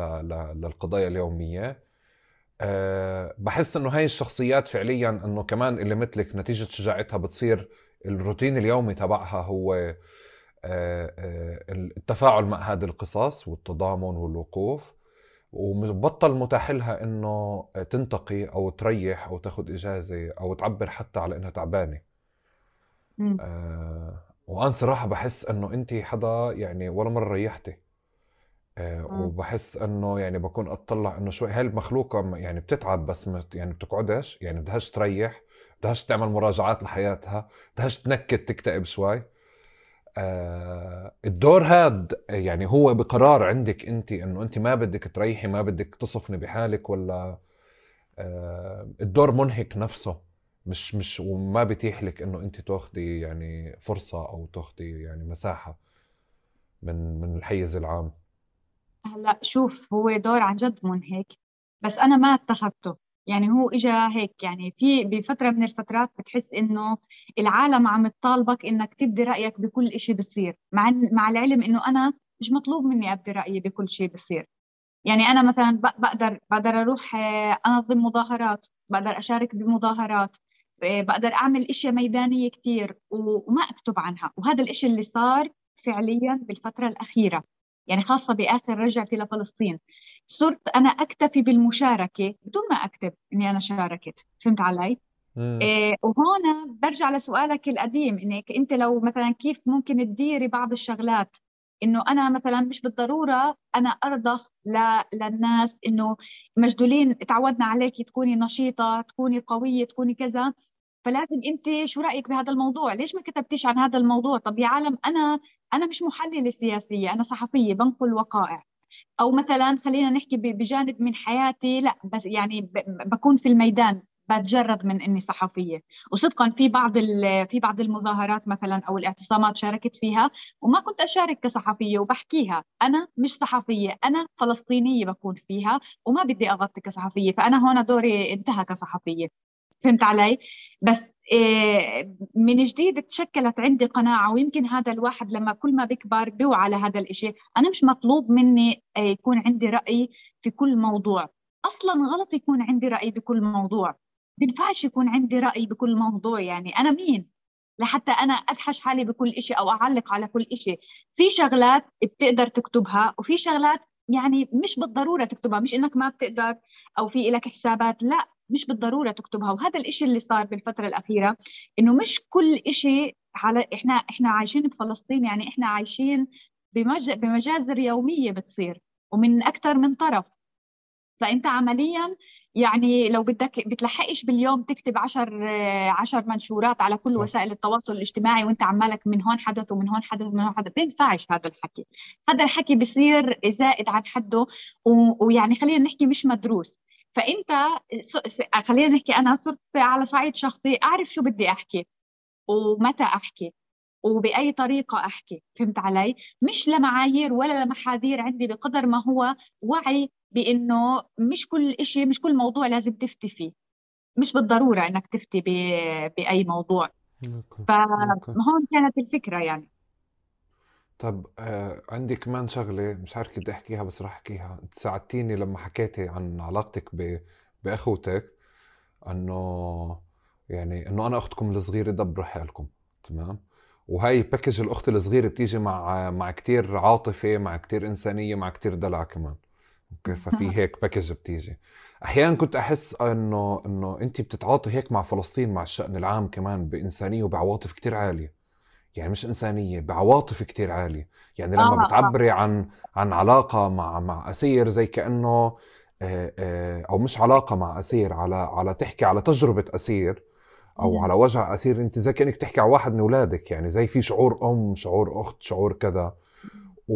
للقضايا اليومية. أه بحس إنه هاي الشخصيات فعليا إنه كمان اللي مثلك نتيجة شجاعتها بتصير الروتين اليومي تبعها هو التفاعل مع هذه القصص والتضامن والوقوف وبطل متاح لها إنه تنتقي أو تريح أو تاخذ إجازة أو تعبر حتى على إنها تعبانة. آه وأنا صراحة بحس إنه انت حدا يعني ولا مرة ريحتي. آه وبحس إنه يعني بكون أطلع إنه شوي هاي المخلوقه يعني بتتعب بس يعني بتقعدش؟ يعني بدهاش تريح؟ بدهاش تعمل مراجعات لحياتها؟ بدهاش تنكد تكتئب شوي؟ آه الدور هاد يعني هو بقرار عندك انت انه انت ما بدك تريحي ما بدك تصفني بحالك ولا آه الدور منهك نفسه. مش مش وما بيتيح لك انه انت تاخذي يعني فرصة أو تاخذي يعني مساحة من من الحيز العام. هلا شوف هو دور عن جد منهك بس أنا ما اتخذته. يعني هو اجى هيك يعني في بفترة من الفترات بتحس إنه العالم عم تطالبك إنك تبدي رأيك بكل شيء بصير مع مع العلم إنه أنا مش مطلوب مني ابدي رأيي بكل شيء بصير. يعني أنا مثلا بقدر بقدر أروح آه، أنظم مظاهرات بقدر أشارك بمظاهرات آه، بقدر أعمل إشياء ميدانية كثير وما أكتب عنها. وهذا الإشي اللي صار فعليا بالفترة الأخيرة. يعني خاصة بآخر رجعتي لفلسطين. صرت أنا أكتفي بالمشاركة بدون ما أكتب إني أنا شاركت فهمت علي؟ إيه وهون برجع لسؤالك القديم إنك أنت لو مثلا كيف ممكن تديري بعض الشغلات؟ إنه أنا مثلا مش بالضرورة أنا أرضخ ل... للناس إنه مجدولين تعودنا عليك تكوني نشيطة تكوني قوية تكوني كذا. فلازم انت شو رأيك بهذا الموضوع؟ ليش ما كتبتيش عن هذا الموضوع؟ طب يا عالم أنا أنا مش محلله سياسيه أنا صحفية بنقل وقائع. أو مثلا خلينا نحكي بجانب من حياتي لا بس يعني بكون في الميدان بتجرد من إني صحفية. وصدقا في بعض في بعض المظاهرات مثلا أو الاعتصامات شاركت فيها وما كنت أشارك كصحفية وبحكيها. أنا مش صحفية أنا فلسطينية بكون فيها وما بدي أغطي كصحفية فأنا هون دوري انتهى كصحفية. فهمت علي؟ بس آه، من جديد تشكلت عندي قناعة ويمكن هذا الواحد لما كل ما بيكبر بيوعى على هذا الإشي. أنا مش مطلوب مني آه، يكون عندي رأي في كل موضوع. أصلا غلط يكون عندي رأي بكل موضوع. بينفعش يكون عندي رأي بكل موضوع يعني أنا مين؟ لحتى أنا أدحش حالي بكل إشي أو أعلق على كل إشي. في شغلات بتقدر تكتبها وفي شغلات يعني مش بالضرورة تكتبها. مش إنك ما بتقدر أو في لك حسابات. لا مش بالضرورة تكتبها. وهذا الإشي اللي صار بالفترة الأخيرة إنه مش كل إشي على إحنا إحنا عايشين بفلسطين يعني إحنا عايشين بمج... بمجازر يوميه بتصير ومن أكثر من طرف. فأنت عمليا يعني لو بدك بتلحقش باليوم تكتب عشر عشر منشورات على كل وسائل التواصل الاجتماعي وأنت عمالك من هون حدث ومن هون حدث ومن هون حدث. بينفعش هذا الحكي. هذا الحكي بصير زائد عن حده ويعني خلينا نحكي مش مدروس. فأنت خلينا نحكي أنا صرت على صعيد شخصي أعرف شو بدي أحكي ومتى أحكي وبأي طريقة أحكي فهمت علي؟ مش لمعايير ولا لمحاذير عندي بقدر ما هو وعي بأنه مش كل إشي مش كل موضوع لازم تفتي فيه. مش بالضرورة إنك تفتي بأي موضوع. فهون كانت الفكرة يعني. طب آه عندي كمان شغلة مش عارف كيف أحكيها بس راح أحكيها. أنت ساعدتيني لما حكيتي عن علاقتك ب... بأخوتك إنه يعني إنه أنا أختكم الصغيرة دبروا حالكم تمام؟ وهي package الأخت الصغيرة بتيجي مع مع كتير عاطفة مع كتير إنسانية مع كتير دلع كمان. أوكي؟ ففي هيك package بتيجي. أحيانا كنت أحس إنه إنه انت بتتعاطي هيك مع فلسطين مع الشأن العام كمان بإنسانية وبعواطف كتير عالية. يعني مش إنسانية بعواطف كتير عالية. يعني لما آه بتعبري آه. عن عن علاقة مع مع أسير زي كأنه آه، آه، أو مش علاقة مع أسير على على تحكي على تجربة أسير أو على وجع أسير. أنت زي كأنك تحكي على واحد من أولادك. يعني زي في شعور أم شعور أخت شعور كذا. و...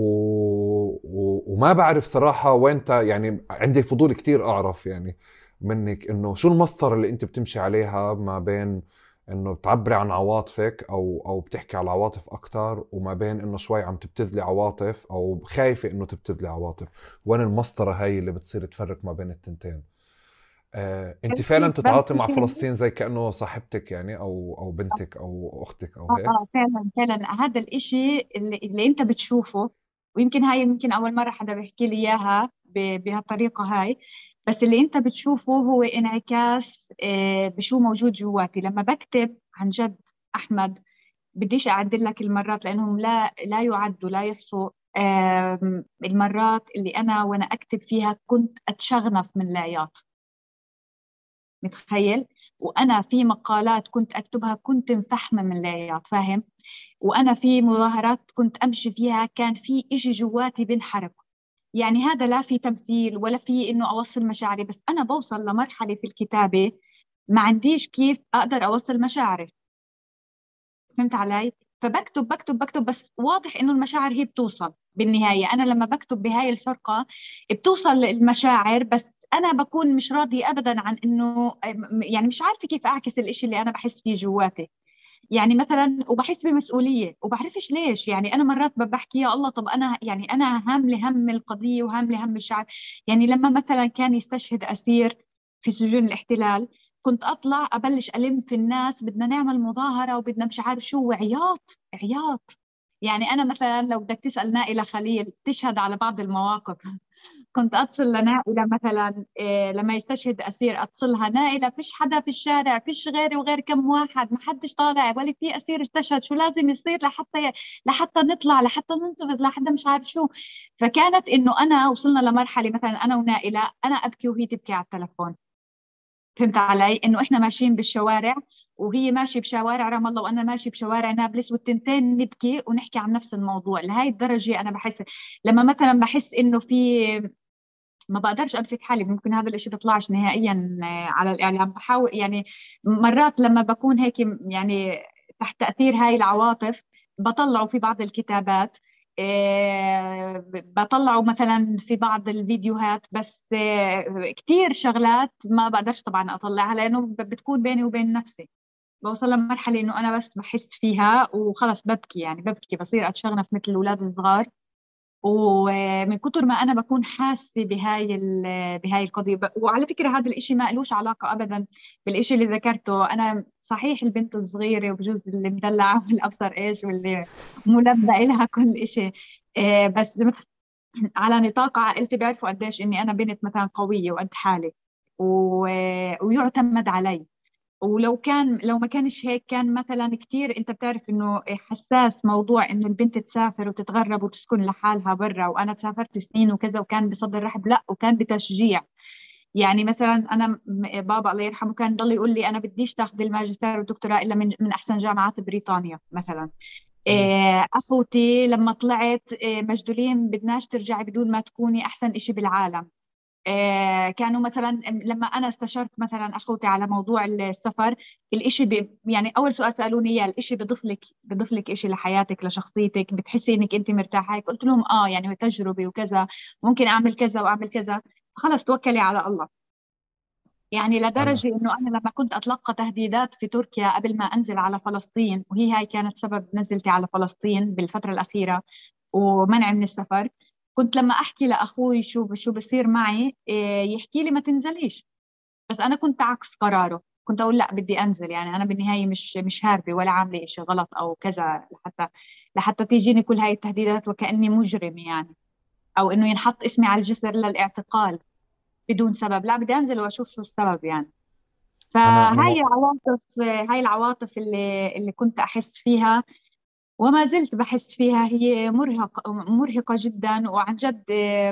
و... وما بعرف صراحة وين يعني عندي فضول كتير أعرف يعني منك إنه شو المسطرة اللي أنت بتمشي عليها ما بين إنه بتعبري عن عواطفك أو أو بتحكي على العواطف أكثر وما بين إنه شوي عم تبتذلي عواطف أو خايفة إنه تبتذلي عواطف. وين المسطرة هاي اللي بتصير تفرق ما بين التنتين؟ آه، انت فعلا تتعاطي مع فلسطين زي كأنه صاحبتك يعني أو أو بنتك أو أختك أو هيك؟ آه فعلا فعلا. هذا الإشي اللي, اللي أنت بتشوفه ويمكن هاي يمكن أول مرة حدا بيحكي لي إياها بهالطريقة هاي بس اللي انت بتشوفه هو انعكاس آه، بشو موجود جواتي. لما بكتب عن جد أحمد بديش أعدل لك المرات لأنهم لا لا يعدوا لا يحصوا. المرات اللي أنا وأنا أكتب فيها كنت أتشغنف من العياط متخيل؟ وأنا في مقالات كنت أكتبها كنت مفحمه من العياط فاهم؟ وأنا في مظاهرات كنت أمشي فيها كان في إشي جواتي بنحرق. يعني هذا لا في تمثيل ولا في إنه أوصل مشاعري بس أنا بوصل لمرحلة في الكتابة ما عنديش كيف أقدر أوصل مشاعري. فهمت علي؟ فبكتب بكتب بكتب بس واضح إنه المشاعر هي بتوصل بالنهاية. أنا لما بكتب بهاي الحرقة بتوصل المشاعر بس أنا بكون مش راضي ابدا عن إنه يعني مش عارفة كيف أعكس الإشي اللي أنا بحس فيه جواتي. يعني مثلا وبحس بمسؤولية وبعرفش ليش؟ يعني أنا مرات بحكي يا الله طب أنا يعني أنا هامله هم القضية وهامله هم الشعب. يعني لما مثلا كان يستشهد أسير في سجون الاحتلال كنت أطلع أبلش ألم في الناس بدنا نعمل مظاهرة وبدنا مش عارف شو وعياط عياط. يعني أنا مثلا لو بدك تسال نائله خليل تشهد على بعض المواقف. كنت أتصل لنائله مثلا إيه لما يستشهد أسير أتصلها نائلة فيش حدا في الشارع فيش غيري وغير كم واحد ما حدش طالع ولا في أسير استشهد شو لازم يصير لحتى لحتى نطلع لحتى ننتفض لحتى مش عارف شو؟ فكانت إنه أنا وصلنا لمرحلة مثلا أنا ونائلة أنا أبكي وهي تبكي على التلفون. فهمت علي؟ إنه إحنا ماشيين بالشوارع وهي ماشية بشوارع رام الله وأنا ماشي بشوارع نابلس والتنتين نبكي ونحكي عن نفس الموضوع. لهي الدرجة أنا بحس لما مثلا بحس إنه في ما بقدرش أمسك حالي ممكن هذا الشيء بيطلعش نهائيا على الاعلام بحاول يعني مرات لما بكون هيك يعني تحت تأثير هاي العواطف بطلعه في بعض الكتابات آه، بطلعه مثلا في بعض الفيديوهات بس آه، كثير شغلات ما بقدرش طبعا أطلعها لأنه بتكون بيني وبين نفسي. بوصل لمرحلة إنه أنا بس بحس فيها وخلص ببكي يعني ببكي بصير أتشغنف مثل الأولاد الصغار. ومن كثر ما أنا بكون حاسة بهاي بهاي القضية. وعلى فكرة هذا الإشي ما لهش علاقة ابدا بالإشي اللي ذكرته. أنا صحيح البنت الصغيرة وبجوز اللي مدلعة والأبصر إيش واللي ملبى لها كل إشي. آه، بس على نطاق عائلتي بيعرفوا قديش إني أنا بنت مثلا قوية وقد حالي. ويعتمد علي. ولو كان لو ما كانش هيك كان مثلا كثير أنت بتعرف إنه حساس موضوع إنه البنت تسافر وتتغرب وتسكن لحالها برا وأنا سافرت سنين وكذا وكان بصدر رحب لا وكان بتشجيع. يعني مثلا أنا بابا الله يرحمه كان ضل يقول لي أنا بديش تاخذي الماجستير والدكتوراه إلا من من أحسن جامعات بريطانيا مثلا. إيه أخوتي لما طلعت إيه مجدولين بدناش ترجعي بدون ما تكوني أحسن إشي بالعالم. آه، كانوا مثلا لما أنا استشرت مثلا أخوتي على موضوع السفر الإشي ب... يعني أول سؤال سألوني إياه الإشي بضيف لك بضيف لك إشي لحياتك لشخصيتك بتحسي إنك أنت مرتاحة؟ هيك قلت لهم آه يعني تجربة وكذا ممكن أعمل كذا وأعمل كذا. خلص توكلي على الله. يعني لدرجة إنه أنا لما كنت أتلقى تهديدات في تركيا قبل ما أنزل على فلسطين وهي هاي كانت سبب نزلتي على فلسطين بالفترة الأخيرة ومنع من السفر. كنت لما أحكي لأخوي شو شو بصير معي إيه، يحكي لي ما تنزليش. بس أنا كنت عكس قراره. كنت أقول لا بدي أنزل. يعني أنا بالنهاية مش مش هاربة ولا عاملة إشي غلط أو كذا لحتى لحتى تيجيني كل هاي التهديدات وكأني مجرم يعني. أو إنه ينحط اسمي على الجسر للإعتقال بدون سبب. لا بدي أنزل وأشوف شو السبب يعني. فهاي العواطف هاي العواطف اللي اللي كنت أحس فيها وما زلت بحس فيها هي مرهقة مرهقة جدا. وعن جد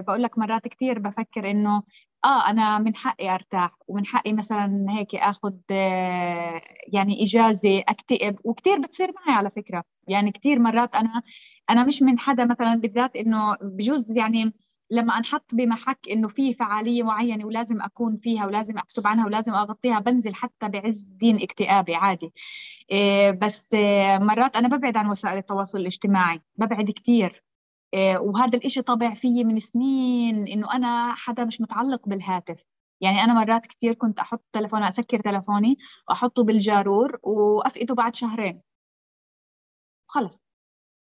بقول لك مرات كثير بفكر إنه آه أنا من حقي أرتاح. ومن حقي مثلا هيك اخذ يعني إجازة أكتئب. وكثير بتصير معي على فكرة. يعني كثير مرات أنا أنا مش من حدا مثلا بالذات إنه بجوز يعني لما أنحط بمحك إنه في فعالية معينة ولازم أكون فيها ولازم أكتب عنها ولازم أغطيها بنزل حتى بعز دين اكتئابي عادي. إيه بس إيه مرات أنا ببعد عن وسائل التواصل الاجتماعي ببعد كثير إيه وهذا الإشي طبع فيي من سنين إنه أنا حدا مش متعلق بالهاتف. يعني أنا مرات كثير كنت أحط تلفون أسكر تلفوني واحطه بالجارور وأفقده بعد شهرين. خلص.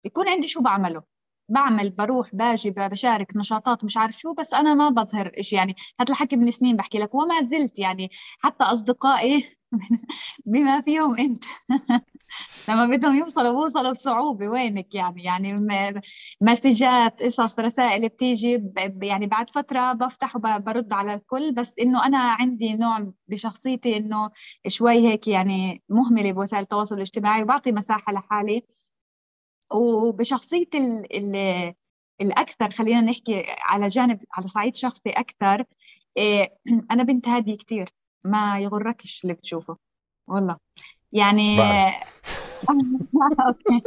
يكون عندي شو بعمله. بعمل بروح باجي بشارك نشاطات مش عارف شو بس أنا ما بظهر شيء يعني هذا الحكي من سنين بحكي لك وما زلت يعني حتى أصدقائي بما فيهم أنت لما بدهم يوصلوا بوصلوا بصعوبة وينك يعني؟ يعني مسجات قصص رسائل بتيجي يعني بعد فترة بفتح وبرد على الكل. بس إنه أنا عندي نوع بشخصيتي إنه شوي هيك يعني مهملة بوسائل التواصل الاجتماعي وبعطي مساحة لحالي. وبشخصيتي ال الأكثر خلينا نحكي على جانب على صعيد شخصي أكثر إيه أنا بنت هادية كثير ما يغركش اللي بتشوفه والله. يعني أوكي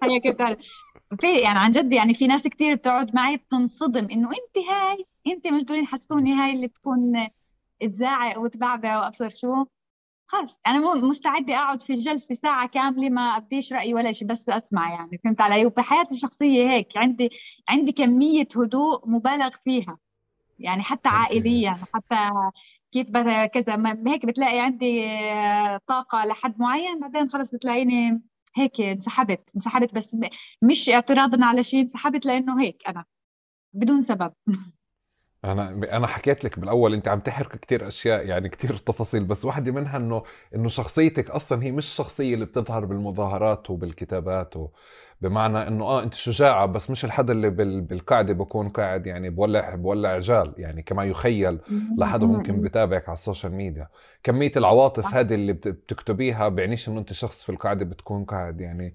في يعني عن جد يعني في ناس كثير بتقعد معي بتنصدم إنه أنت هاي أنت مجدولين حسوني هاي اللي بتكون تزاعق وتبعبع وأبصر شو. خلص. أنا مستعدة أقعد في الجلسة ساعة كاملة ما أبديش رأيي ولا شيء بس أسمع يعني فهمت علي؟ وبحياتي الشخصية هيك عندي عندي كمية هدوء مبالغ فيها يعني حتى عائليا حتى كيف كذا هيك بتلاقي عندي آه، طاقة لحد معين بعدين خلص بتلاقيني هيك انسحبت انسحبت بس مش اعتراضا على شيء انسحبت لأنه هيك أنا بدون سبب. أنا أنا حكيت لك بالأول أنت عم تحرك كثير أشياء يعني كثير تفاصيل بس واحدة منها إنه إنه شخصيتك أصلا هي مش الشخصيه اللي بتظهر بالمظاهرات وبالكتابات و... بمعنى إنه آه أنت شجاعة بس مش الحدا اللي بال... بالقاعدة بكون قاعد يعني بولع بولع جال يعني كما يخيل لحدا ممكن بتابعك على ال social media. كمية العواطف هذه اللي بتكتبيها بيعنيش إنه أنت شخص في القاعدة بتكون قاعد يعني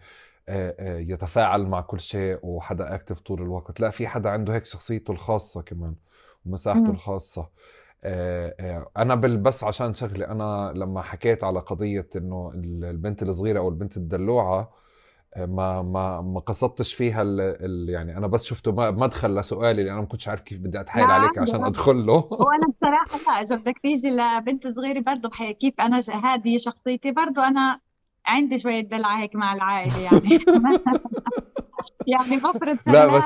يتفاعل مع كل شيء وحدا active طول الوقت لا في حدا عنده هيك شخصيته الخاصة كمان. ومساحته الخاصة. أنا بس عشان شغلي أنا لما حكيت على قضية إنه البنت الصغيرة أو البنت الدلوعة ما ما ما قصدتش فيها ال ال يعني أنا بس شفته مدخل لسؤالي لأن أنا ما كنتش عارف كيف بدي أتحايل عليك عشان أدخل له. وأنا بصراحة لا إذا بدك تيجي لبنت صغيرة برضه كيف أنا هذه شخصيتي برضه أنا عندي شوية دلع هيك مع العائلة يعني. يعني بفرض لا بس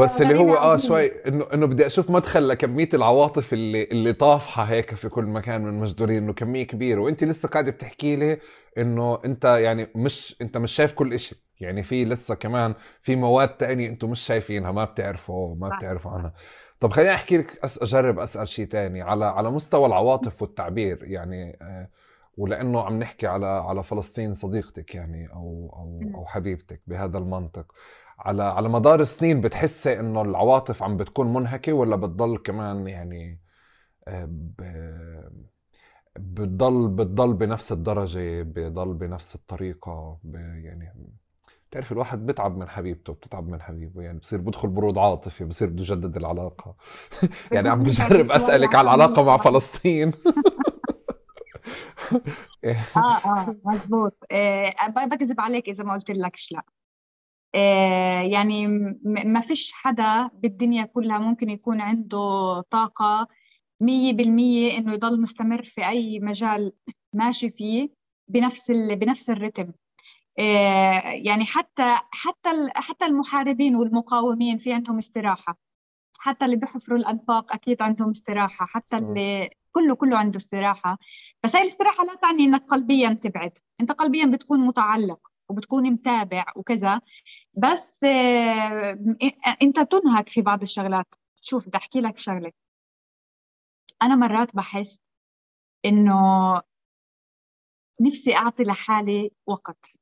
بس اللي هو آه شوي إنه إنه بدي أشوف مدخل لكمية العواطف اللي اللي طافحة هيك في كل مكان من مجدورين إنه كمية كبيرة. وأنت لسه قاعدة بتحكي لي إنه أنت يعني مش أنت مش شايف كل شيء يعني في لسه كمان في مواد تانية أنتم مش شايفينها ما بتعرفوا ما بتعرفوا عنها. طب خليني أحكي لك أجرب أسأل شيء تاني. على على مستوى العواطف والتعبير يعني آه ولأنه عم نحكي على على فلسطين صديقتك يعني أو أو أو حبيبتك بهذا المنطق. على على مدار السنين بتحسي إنه العواطف عم بتكون منهكة ولا بتضل كمان يعني آه، بتضل بتضل بنفس الدرجة بضل بنفس الطريقة يعني بتعرف الواحد بتعب من حبيبته بتتعب من حبيبه. يعني بصير بدخل برود عاطفي بصير بده يجدد العلاقة. يعني عم بجرب أسألك على العلاقة مع فلسطين. آه آه مزبوط آه بكذب عليك إذا ما قلت لكش لا. آه يعني ما فيش حدا بالدنيا كلها ممكن يكون عنده طاقة مية بالمية إنه يضل مستمر في أي مجال ماشي فيه بنفس بنفس الرتم. آه يعني حتى حتى حتى المحاربين والمقاومين في عندهم استراحة. حتى اللي بيحفروا الأنفاق أكيد عندهم استراحة حتى اللي كله كله عنده استراحة. بس هاي الاستراحة لا تعني إنك قلبيا تبعد. أنت قلبيا بتكون متعلق وبتكون متابع وكذا. بس آه، أنت تنهك في بعض الشغلات. شوف بدي أحكي لك شغلة. أنا مرات بحس إنه نفسي أعطي لحالي وقت.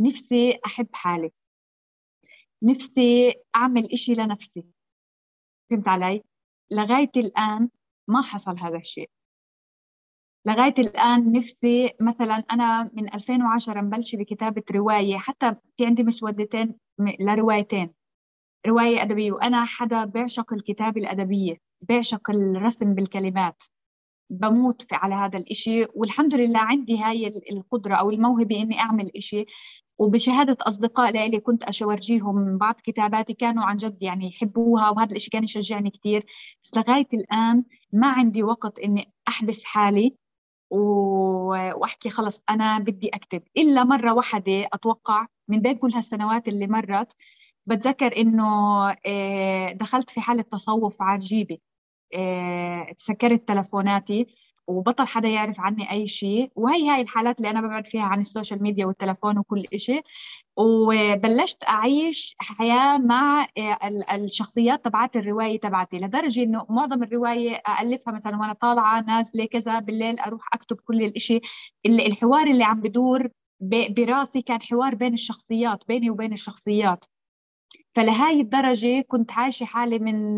نفسي أحب حالي. نفسي أعمل إشي لنفسي. فهمت علي؟ لغاية الآن ما حصل هذا الشيء. لغاية الآن نفسي مثلا أنا من 2010 مبلشة بكتابة رواية حتى في عندي مسودتين لروايتين. رواية أدبية وأنا حدا بيعشق الكتابة الأدبية بيعشق الرسم بالكلمات. بموت في على هذا الإشي والحمد لله عندي هاي القدرة أو الموهبة إني أعمل إشي. وبشهادة أصدقاء لي كنت أشورجيهم بعض كتاباتي كانوا عن جد يعني يحبوها وهذا الإشي كان يشجعني كثير بس لغاية الآن ما عندي وقت إني أحبس حالي وأحكي خلص أنا بدي أكتب. إلا مرة واحدة أتوقع من بين كل هالسنوات اللي مرت بتذكر إنه آه، دخلت في حالة تصوف عجيبة. آه، تسكرت تلفوناتي. وبطل حدا يعرف عني أي شيء. وهي هاي الحالات اللي أنا ببعد فيها عن ال social media والتلفون وكل شيء وبلشت أعيش حياة مع آه، الشخصيات تبعات الرواية تبعتي لدرجة إنه معظم الرواية الفها مثلا وأنا طالعة نازله كذا بالليل أروح أكتب كل الشيء الحوار اللي عم بدور براسي كان حوار بين الشخصيات بيني وبين الشخصيات. فلهاي الدرجة كنت عايشة حالي من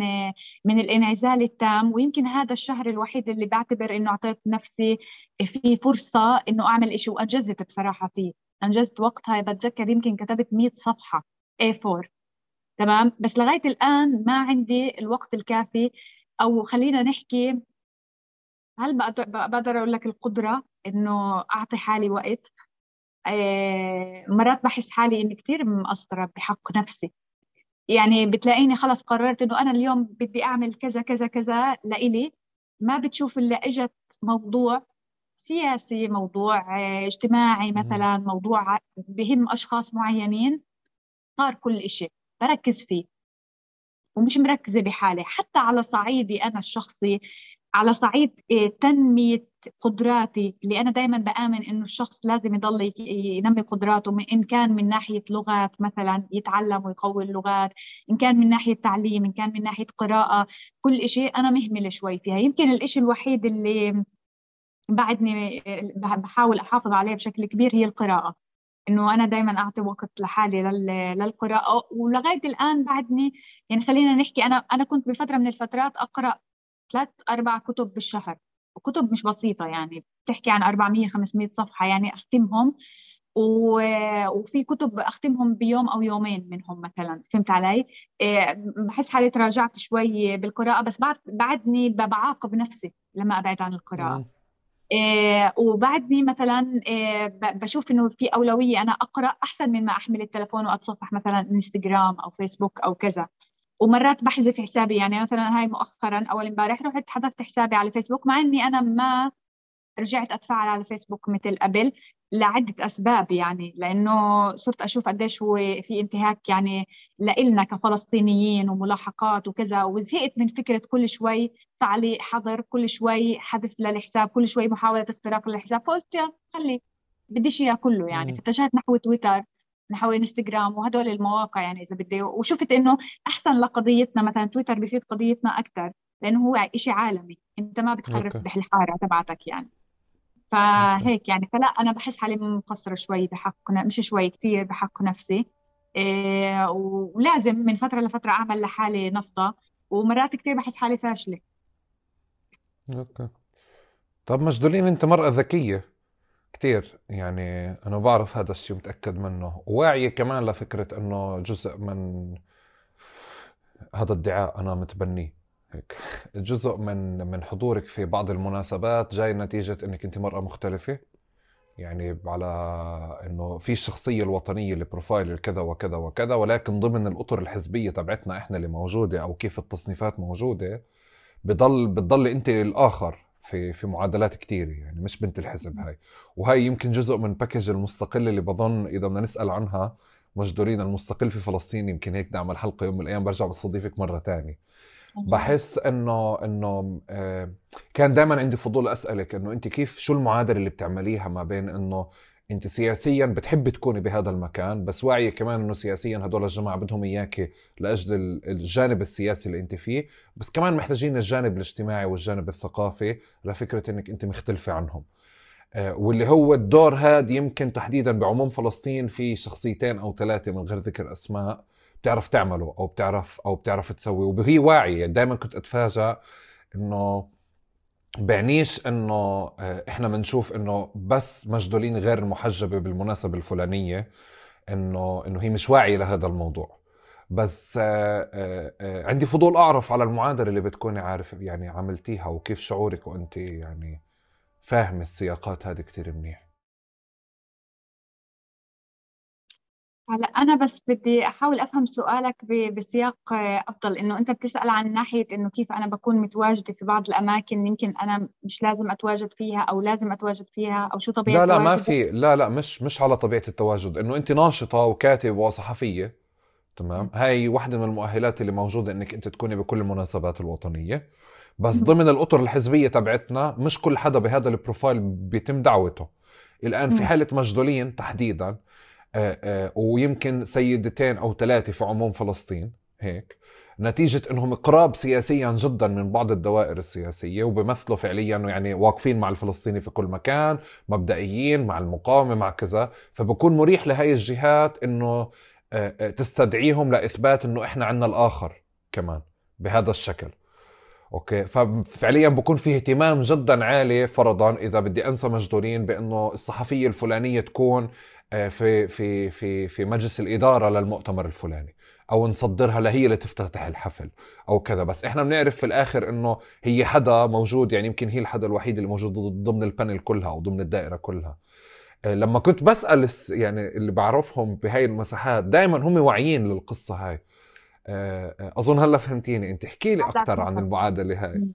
من الانعزال التام ويمكن هذا الشهر الوحيد اللي بعتبر إنه أعطيت نفسي فيه فرصة إنه أعمل إشي وأنجزت بصراحة فيه. أنجزت وقتها بتذكر يمكن كتبت 100 صفحة A4 تمام؟ بس لغاية الآن ما عندي الوقت الكافي أو خلينا نحكي هل بقدر أقول لك القدرة إنه أعطي حالي وقت؟ آه، مرات بحس حالي إني كثير مقصرة بحق نفسي. يعني بتلاقيني خلص قررت إنه أنا اليوم بدي أعمل كذا كذا كذا لإلي. ما بتشوف الا إجت موضوع سياسي موضوع اجتماعي مثلا موضوع بهم أشخاص معينين. صار كل شيء بركز فيه. ومش مركزة بحالي. حتى على صعيدي أنا الشخصي على صعيد آه، تنمية قدراتي اللي أنا دائما بآمن إنه الشخص لازم يضل ينمي قدراته إن كان من ناحية لغات مثلا يتعلم ويقوي اللغات إن كان من ناحية تعليم إن كان من ناحية قراءة كل شيء أنا مهملة شوي فيها. يمكن الإشي الوحيد اللي بعدني آه، بحاول أحافظ عليه بشكل كبير هي القراءة. إنه أنا دائما أعطي وقت لحالي للقراءة ولغاية الآن بعدني يعني خلينا نحكي أنا أنا كنت بفترة من الفترات أقرأ ثلاث أربع كتب بالشهر. وكتب مش بسيطة يعني بتحكي عن 400 500 صفحة يعني أختمهم. وفي كتب أختمهم بيوم أو يومين منهم مثلا فهمت علي؟ إيه، بحس حالي تراجعت شوي بالقراءة بس بعد بعدني بعاقب نفسي لما أبعد عن القراءة. إيه وبعدني مثلا إيه بشوف إنه في أولوية أنا أقرأ أحسن من ما أحمل التلفون وأتصفح مثلا إنستغرام أو فيسبوك أو كذا. ومرات بحذف حسابي يعني مثلا هاي مؤخرا أول امبارح رحت حذفت حسابي على فيسبوك مع إني أنا ما رجعت أتفاعل على فيسبوك مثل قبل لعدة أسباب يعني لأنه صرت أشوف قديش هو في انتهاك يعني لإلنا كفلسطينيين وملاحقات وكذا وزهقت من فكرة كل شوي تعليق حظر كل شوي حذف للحساب كل شوي محاولة اختراق للحساب فقلت يا خلي بديش إياه كله يعني فاتجهت نحو تويتر نحو انستغرام وهدول المواقع يعني إذا بدي وشفت إنه أحسن لقضيتنا مثلا تويتر بفيد قضيتنا أكثر لأنه هو شيء عالمي أنت ما بتخرف بالحارة تبعتك يعني. فهيك يعني فلا أنا بحس حالي مقصره شوي بحق مش شوي كثير بحق نفسي. إيه ولازم من فترة لفترة أعمل لحالي نفضة ومرات كثير بحس حالي فاشلة. أوكي. طب مجدولين أنت مرأة ذكية. كتير يعني أنا بعرف هذا الشيء متأكد منه. وواعية كمان لفكرة إنه جزء من هذا الادعاء أنا متبنيه. هيك. جزء من من حضورك في بعض المناسبات جاي نتيجة إنك أنت مرأة مختلفة. يعني على إنه في الشخصية الوطنية ال profile الكذا وكذا وكذا ولكن ضمن الأطر الحزبية تبعتنا إحنا اللي موجودة أو كيف التصنيفات موجودة بضل بتضل أنت الآخر. في في معادلات كثيرة يعني مش بنت الحزب هاي. وهي يمكن جزء من باكج المستقل اللي بظن إذا بدنا نسأل عنها مجدولين المستقل في فلسطين يمكن هيك نعمل حلقه يوم من الأيام برجع بستضيفك مرة تانية. بحس إنه إنه آه، كان دائما عندي فضول أسألك إنه أنت كيف شو المعادلة اللي بتعمليها ما بين إنه انت سياسيا بتحبي تكوني بهذا المكان بس واعيه كمان إنه سياسيا هدول الجماعة بدهم اياك لأجل الجانب السياسي اللي أنت فيه. بس كمان محتاجين الجانب الاجتماعي والجانب الثقافي لفكرة إنك أنت مختلفة عنهم. آه، واللي هو الدور هذا يمكن تحديدا بعموم فلسطين في شخصيتين أو ثلاثة من غير ذكر أسماء بتعرف تعمله أو بتعرف أو بتعرف تسوي. وهي واعية. دائما كنت أتفاجأ إنه بعنيش إنه آه، إحنا بنشوف إنه بس مجدولين غير المحجبه بالمناسبة الفلانية إنه إنه هي مش واعية لهذا الموضوع. بس آه، آه، عندي فضول أعرف على المعادلة اللي بتكوني عارف يعني عملتيها وكيف شعورك وانت يعني فاهم السياقات هذه كتير منيح. هلا أنا بس بدي أحاول أفهم سؤالك بسياق أفضل إنه أنت بتسأل عن ناحية إنه كيف أنا بكون متواجدة في بعض الأماكن يمكن أنا مش لازم أتواجد فيها أو لازم أتواجد فيها أو شو طبيعة لا لا ما في لا لا مش مش على طبيعة التواجد إنه أنت ناشطة وكاتب وصحفية تمام؟ هاي واحدة من المؤهلات اللي موجودة إنك أنت تكوني بكل المناسبات الوطنية. بس ضمن الأطر الحزبية تبعتنا مش كل حدا بهذا البروفايل بيتم دعوته. الآن في حالة مجدولين تحديدا آه، آه، ويمكن سيدتين أو ثلاثة في عموم فلسطين هيك. نتيجة إنهم قراب سياسيا جدا من بعض الدوائر السياسية وبمثلوا فعليا يعني واقفين مع الفلسطيني في كل مكان مبدئيين مع المقاومة مع كذا. فبكون مريح لهي الجهات إنه آه، تستدعيهم لإثبات إنه إحنا عنا الآخر كمان بهذا الشكل. أوكي؟ ففعليا بكون في اهتمام جدا عالي فرضا إذا بدي أنسى مجدولين بإنه الصحفية الفلانية تكون آه، في في في في مجلس الإدارة للمؤتمر الفلاني أو نصدرها لهي اللي تفتتح الحفل أو كذا. بس إحنا بنعرف في الآخر إنه هي حدا موجود يعني يمكن هي الحدا الوحيد اللي موجود ضمن ال panel كلها أو ضمن الدائرة كلها. آه، لما كنت بسأل يعني اللي بعرفهم بهاي المساحات دائما هم واعيين للقصة هاي. آه، أظن هلأ فهمتيني. أنت احكي لي أكثر عن المعادلة هاي.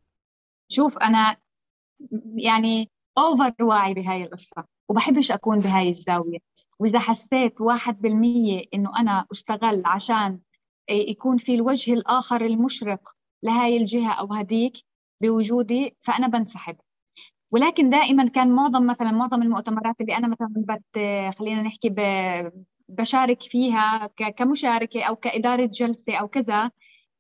شوف أنا يعني over واعي بهاي القصة وبحبش أكون بهاي الزاوية. وإذا حسيت واحد بالمية إنه أنا أشتغل عشان يكون في الوجه الآخر المشرق لهاي الجهة أو هديك بوجودي فأنا بنسحب. ولكن دائما كان معظم مثلا معظم المؤتمرات اللي أنا مثلا بت خلينا نحكي بشارك فيها كمشاركة أو كإدارة جلسة أو كذا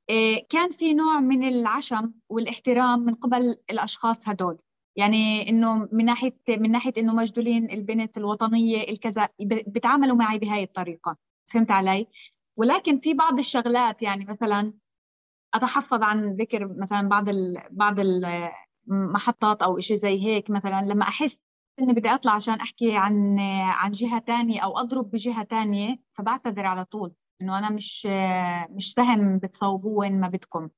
إيه، كان في نوع من العشم والاحترام من قبل الأشخاص هدول. يعني إنه من ناحية من ناحية إنه مجدولين البنت الوطنية الكذا بيتعاملوا معي بهاي الطريقة. فهمت علي؟ ولكن في بعض الشغلات يعني مثلا أتحفظ عن ذكر مثلا بعض ال بعض المحطات أو شيء زي هيك مثلا. لما أحس إني بدي أطلع عشان أحكي عن عن جهة ثانية أو أضرب بجهة ثانية فبعتذر على طول إنه أنا مش مش سهم بتصوبوه وين ما بدكم.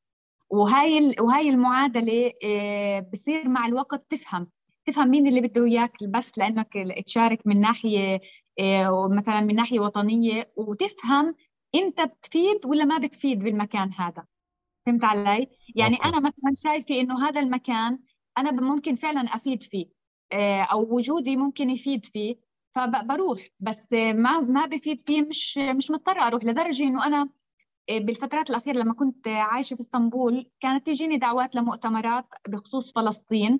وهاي وهي المعادلة آه، بصير مع الوقت تفهم. تفهم مين اللي بده إياك بس لأنك تشارك من ناحية آه، مثلا من ناحية وطنية وتفهم إنت بتفيد ولا ما بتفيد بالمكان هذا. فهمت علي؟ يعني أوكي. أنا مثلا شايفة إنه هذا المكان أنا ممكن فعلا أفيد فيه آه، أو وجودي ممكن يفيد فيه فبروح بس ما ما بفيد فيه مش مش مضطره أروح لدرجة إنه أنا بالفترات الأخيرة لما كنت عايشة في إسطنبول كانت تجيني دعوات لمؤتمرات بخصوص فلسطين.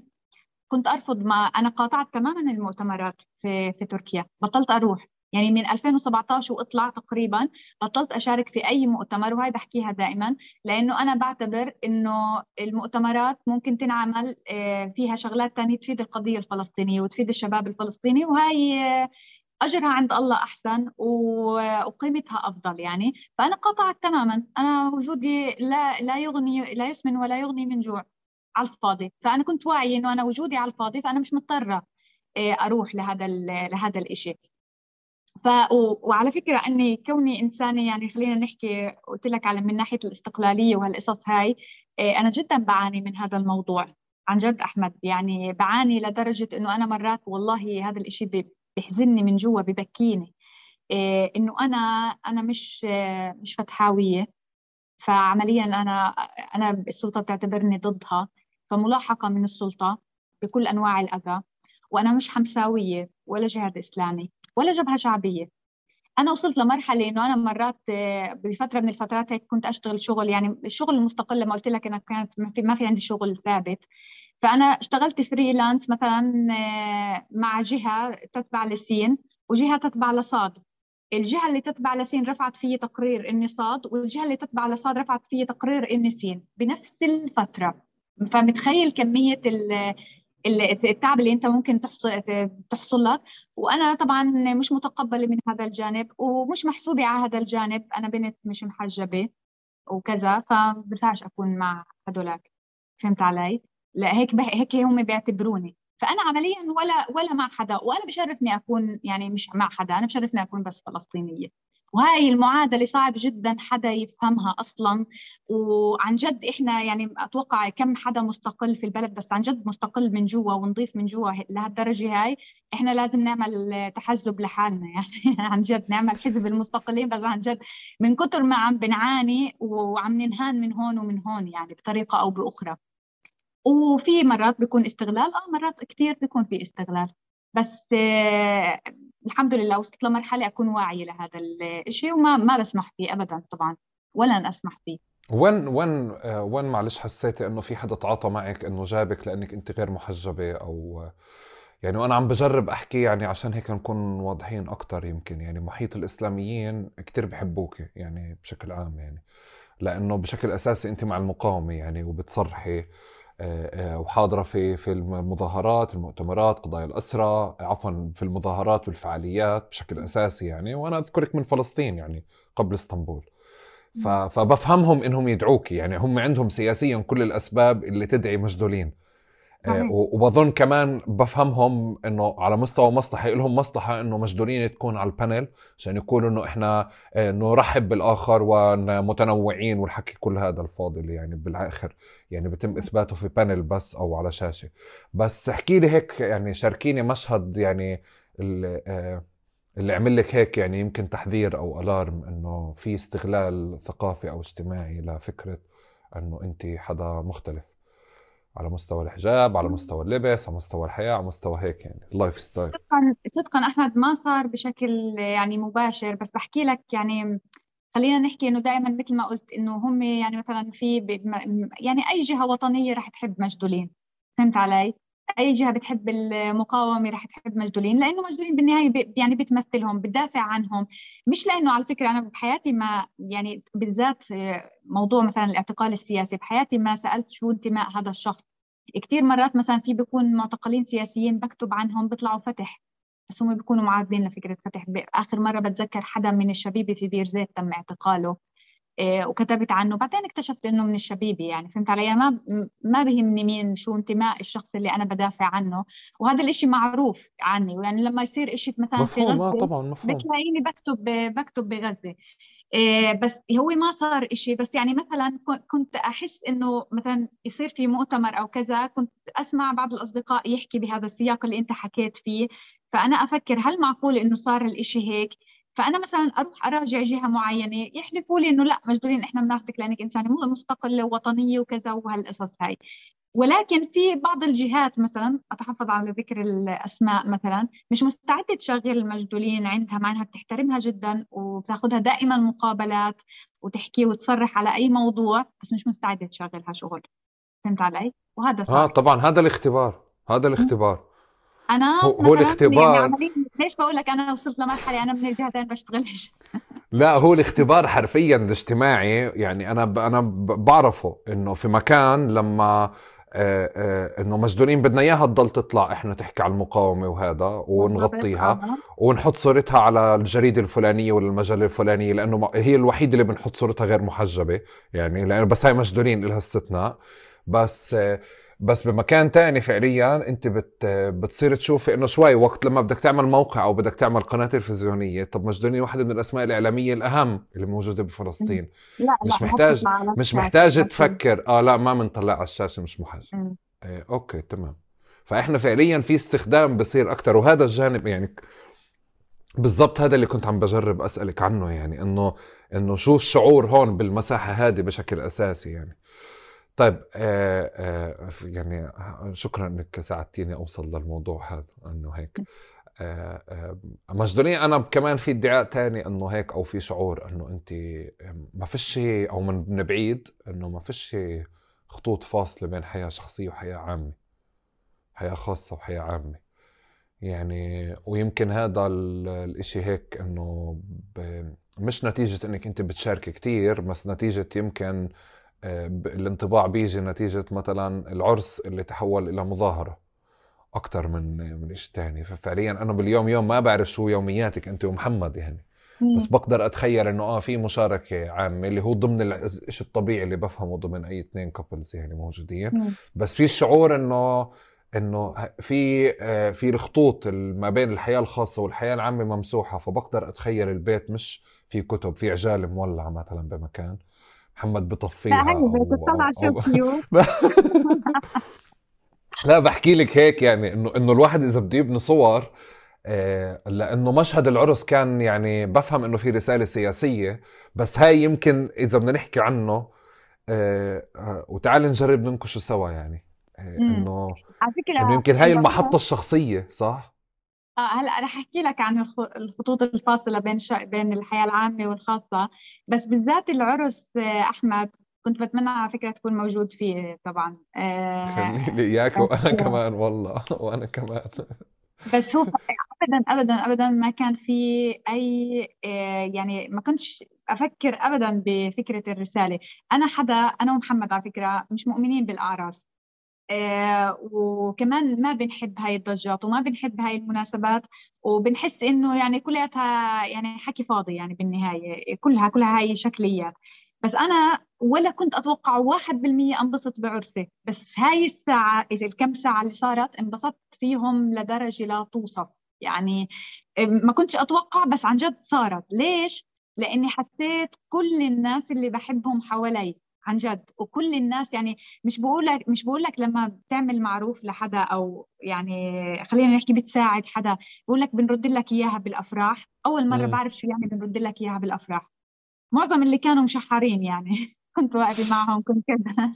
كنت أرفض ما أنا قاطعت تماما المؤتمرات في في تركيا. بطلت أروح. يعني من 2017 واطلع تقريبا بطلت أشارك في أي مؤتمر وهي بحكيها دائما لأنه أنا بعتبر إنه المؤتمرات ممكن تنعمل آه، فيها شغلات ثانية تفيد القضية الفلسطينية وتفيد الشباب الفلسطيني وهي أجرها عند الله أحسن وقيمتها أفضل يعني. فأنا قطعت تماما. أنا وجودي لا لا يغني لا يسمن ولا يغني من جوع على الفاضي. فأنا كنت واعية إنه أنا وجودي على الفاضي فأنا مش مضطرة آه، أروح لهذا لهذا الشيء ف وعلى فكرة إني كوني إنسانة يعني خلينا نحكي قلت لك على من ناحية الاستقلالية وهالقصص هاي آه، أنا جدا بعاني من هذا الموضوع. عن جد أحمد يعني بعاني لدرجة إنه أنا مرات والله هذا الشيء بحزني من جوا ببكيني. إيه إنه أنا أنا مش مش فتحاوية. فعمليا أنا أنا السلطة بتعتبرني ضدها. فملاحقة من السلطة بكل أنواع الأذى. وأنا مش حمساوية ولا جهاد إسلامي ولا جبهة شعبية. أنا وصلت لمرحلة إنه أنا مرات بفترة من الفترات هيك كنت أشتغل شغل. يعني الشغل المستقل لما قلت لك أنا كانت ما في عندي شغل ثابت. فأنا اشتغلت فريلانس مثلا آه، مع جهة تتبع لسين وجهة تتبع لصاد. الجهة اللي تتبع لسين رفعت في تقرير إني صاد والجهة اللي تتبع لصاد رفعت في تقرير إني سين. بنفس الفترة. فمتخيل كمية التعب اللي أنت ممكن تحصل تحصل لك. وأنا طبعا مش متقبلة من هذا الجانب ومش محسوبة على هذا الجانب. أنا بنت مش محجبة وكذا. فبنفعش أكون مع هدولاك فهمت علي؟ لا هيك هيك هم بيعتبروني. فأنا عمليا ولا ولا مع حدا وأنا بشرفني أكون يعني مش مع حدا أنا بشرفني أكون بس فلسطينية. وهاي المعادلة صعب جدا حدا يفهمها أصلا. وعن جد إحنا يعني أتوقع كم حدا مستقل في البلد بس عن جد مستقل من جوا ونضيف من جوا لهالدرجة هاي. إحنا لازم نعمل تحزب لحالنا يعني عن جد نعمل حزب المستقلين بس عن جد من كثر ما عم بنعاني وعم ننهان من هون ومن هون يعني بطريقة أو بأخرى. وفي مرات بيكون استغلال آه مرات كثير بيكون في استغلال. بس آه الحمد لله وصلت لمرحلة أكون واعية لهذا الشيء وما ما بسمح فيه ابدا طبعا ولن أسمح فيه. وين وين آه وين معلش حسيتي إنه في حدا تعاطى معك إنه جابك لأنك أنت غير محجبة أو يعني وأنا عم بجرب أحكي يعني عشان هيك نكون واضحين أكثر يمكن يعني محيط الإسلاميين كثير بحبوك يعني بشكل عام يعني لأنه بشكل أساسي أنت مع المقاومة يعني وبتصرحي آه، آه، وحاضرة في في المظاهرات المؤتمرات قضايا الاسرى عفوا في المظاهرات والفعاليات بشكل أساسي يعني وأنا أذكرك من فلسطين يعني قبل إسطنبول. فبفهمهم إنهم يدعوك يعني هم عندهم سياسيا كل الأسباب اللي تدعي مجدولين. آه، وبظن كمان بفهمهم إنه على مستوى مصلحة لهم مصلحة إنه مجدولين تكون على البانل عشان يقولوا إنه إحنا آه، نرحب بالآخر ومتنوعين والحكي كل هذا الفاضي اللي يعني بالآخر يعني بتم إثباته في panel بس أو على شاشة. بس احكي لي هيك يعني شاركيني مشهد يعني اللي, آه، اللي عمل لك هيك يعني يمكن تحذير أو alarm إنه في استغلال ثقافي أو اجتماعي لفكرة إنه أنت حدا مختلف. على مستوى الحجاب على مستوى اللبس على مستوى الحياة على مستوى هيك يعني ال lifestyle صدقا صدقا أحمد ما صار بشكل يعني مباشر بس بحكي لك يعني خلينا نحكي إنه دائما مثل ما قلت إنه هم يعني مثلا في يعني أي جهة وطنية رح تحب مجدولين. فهمت علي؟ أي جهة بتحب المقاومة رح تحب مجدولين لأنه مجدولين بالنهاية يعني بتمثلهم بتدافع عنهم. مش لأنه على فكرة أنا بحياتي ما يعني بالذات موضوع مثلا الاعتقال السياسي بحياتي ما سألت شو انتماء هذا الشخص. كثير مرات مثلا في بيكون معتقلين سياسيين بكتب عنهم بيطلعوا فتح بس هم بيكونوا معارضين لفكرة فتح. اخر مرة بتذكر حدا من الشبيبة في بير زيت تم اعتقاله. وكتبت عنه. بعدين اكتشفت إنه من الشبيبه يعني فهمت علي؟ ما ما بهمني مين شو انتماء الشخص اللي أنا بدافع عنه. وهذا الإشي معروف عني يعني لما يصير إشي مثلا في آه، غزة طبعا مفهوم. بتلاقيني بكتب بكتب بغزة. آه، بس هو ما صار إشي. بس يعني مثلا كنت أحس إنه مثلا يصير في مؤتمر أو كذا كنت أسمع بعض الأصدقاء يحكي بهذا السياق اللي أنت حكيت فيه. فأنا أفكر هل معقول إنه صار الإشي هيك؟ فأنا مثلا أروح أراجع جهة معينة يحلفوا لي إنه لا مجدولين إحنا بناخذك لإنك إنسانة مستقلة ووطنية وكذا وهالقصص هاي. ولكن في بعض الجهات مثلا أتحفظ على ذكر الأسماء مثلا مش مستعدة تشغل المجدولين عندها مع إنها بتحترمها جدا وبتاخذها دائما مقابلات وتحكي وتصرح على أي موضوع بس مش مستعدة تشغلها شغل. فهمت علي؟ وهذا صار. آه طبعا هذا الاختبار هذا الاختبار. أنا هو, هو الاختبار. يعني ليش بقول لك أنا وصلت لمرحلة أنا من الجهتين بشتغلش لا هو الاختبار حرفيا الاجتماعي يعني أنا ب... أنا بعرفه إنه في مكان لما آه، آه، إنه مجدولين بدنا إياها تضل تطلع إحنا تحكي عن المقاومة وهذا ونغطيها ونحط صورتها على الجريدة الفلانية ولا المجله الفلانية لأنه هي الوحيدة اللي بنحط صورتها غير محجبة يعني لأنه بس هاي مجدولين لها استثناء. بس آه، بس بمكان تاني فعليا أنت بت بتصير تشوف إنه شوي وقت لما بدك تعمل موقع أو بدك تعمل قناة تلفزيونية طب مجدوني واحدة من الأسماء الإعلامية الأهم اللي موجودة بفلسطين. لا مش لا محتاج مش محتاج تفكر. آه لا ما بنطلع على الشاشة مش محجب إيه أوكي تمام. فإحنا فعليا في استخدام بصير أكثر وهذا الجانب يعني بالضبط هذا اللي كنت عم بجرب أسألك عنه يعني إنه إنه شو الشعور هون بالمساحة هذه بشكل أساسي يعني. طيب آه آه يعني شكرا إنك ساعدتيني أوصل للموضوع هذا إنه هيك. آه، آه، مجدولين أنا كمان في ادعاء تاني إنه هيك أو في شعور إنه انت ما فيش أو من بعيد إنه ما فيش خطوط فاصلة بين حياة شخصية وحياة عامة حياة خاصة وحياة عامة. يعني ويمكن هذا الإشي هيك إنه مش نتيجة إنك أنت بتشاركي كتير بس نتيجة يمكن آه، الانطباع بيجي نتيجة مثلا العرس اللي تحول إلى مظاهرة أكثر من من شيء ثاني ففعليا أنا باليوم يوم ما بعرف شو يومياتك أنت ومحمد يعني. بس بقدر أتخيل إنه آه في مشاركة عامة اللي هو ضمن الشيء الطبيعي اللي بفهمه ضمن أي اثنين كابلز يعني موجودين. بس في الشعور إنه إنه في آه، في الخطوط ما بين الحياة الخاصة والحياة العامة ممسوحة. فبقدر أتخيل البيت مش في كتب في عجالة مولعة مثلا بمكان. محمد بطفيها لا هي بتطلع شو لا بحكي لك هيك يعني انه إنه الواحد إذا بده يبني صور آه لأنه مشهد العرس كان يعني بفهم إنه في رسالة سياسية بس هاي يمكن إذا بدنا نحكي عنه آه آه وتعال نجرب ننكشه سوا يعني. انه على فكرة إنه يمكن هاي المحطة الشخصية صح؟ آه هلأ رح أحكي لك عن الخطوط الفاصلة بين ش... بين الحياة العامة والخاصة. بس بالذات العرس آه، أحمد كنت بتمنى على فكرة تكون موجود فيه طبعا. آه خليني إياك وأنا كمان والله وأنا كمان. بس هو ابدا ابدا ابدا ما كان في أي آه، يعني ما كنتش أفكر ابدا بفكرة الرسالة. أنا حدا أنا ومحمد على فكرة مش مؤمنين بالأعراس. آه، وكمان ما بنحب هاي الضجات وما بنحب هاي المناسبات وبنحس إنه يعني كلياتها يعني حكي فاضي يعني بالنهاية كلها كلها هاي شكليات. بس أنا ولا كنت واحد بالمية أنبسط بعرسي بس هاي الساعة إذا الكم ساعة اللي صارت انبسطت فيهم لدرجة لا توصف. يعني ما كنتش أتوقع بس عن جد صارت. ليش؟ لأني حسيت كل الناس اللي بحبهم حوالي. عن جد. وكل الناس يعني مش بقول لك مش بقول لك لما بتعمل معروف لحدا أو يعني خلينا نحكي بتساعد حدا بقول لك بنرد لك إياها بالأفراح. أول مرة م. بعرف شو يعني بنرد لك إياها بالأفراح. معظم اللي كانوا مشحرين يعني. كنت واقفة معهم كنت كذا.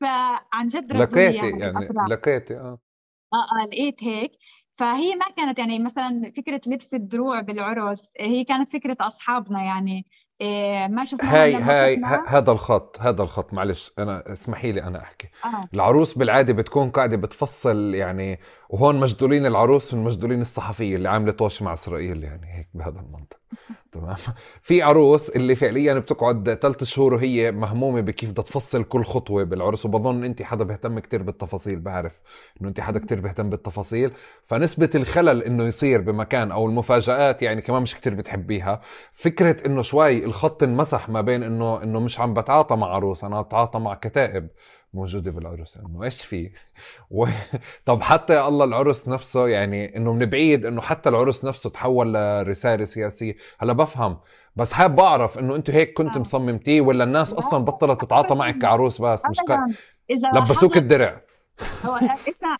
فعن جد لقيتي يعني لقيتي آه. آه آه لقيت هيك. فهي ما كانت يعني مثلا فكرة لبس الدروع بالعرس هي كانت فكرة أصحابنا يعني. ما شفنا هاي هاي هذا الخط هذا الخط معلش أنا اسمحي لي أنا أحكي. آه. العروس بالعادة بتكون قاعدة بتفصل يعني وهون مجدولين العروس من مجدولين الصحفية اللي عاملة توش مع إسرائيل يعني هيك بهذا المنطق. تمام. في عروس اللي فعليا بتقعد ثلاث شهور وهي مهمومة بكيف بدها تفصل كل خطوة بالعرس وبظن انت حدا بيهتم كتير بالتفاصيل بعرف إنه انت حدا كتير بيهتم بالتفاصيل. فنسبة الخلل إنه يصير بمكان أو المفاجآت يعني كمان مش كتير بتحبيها. فكرة إنه شوي الخط انمسح ما بين إنه إنه مش عم بتعاطى مع عروس أنا بتعاطى مع كتائب. موجودة بالعرس إنه إيش في؟ و... طب حتى يا الله العرس نفسه يعني إنه من بعيد إنه حتى العرس نفسه تحول لرسالة سياسية. هلأ بفهم بس حابب اعرف إنه أنتم هيك كنت مصممتيه ولا الناس أصلا بطلت تتعاطى معك كعروس بس؟ مش ك... لبسوك الدرع. هو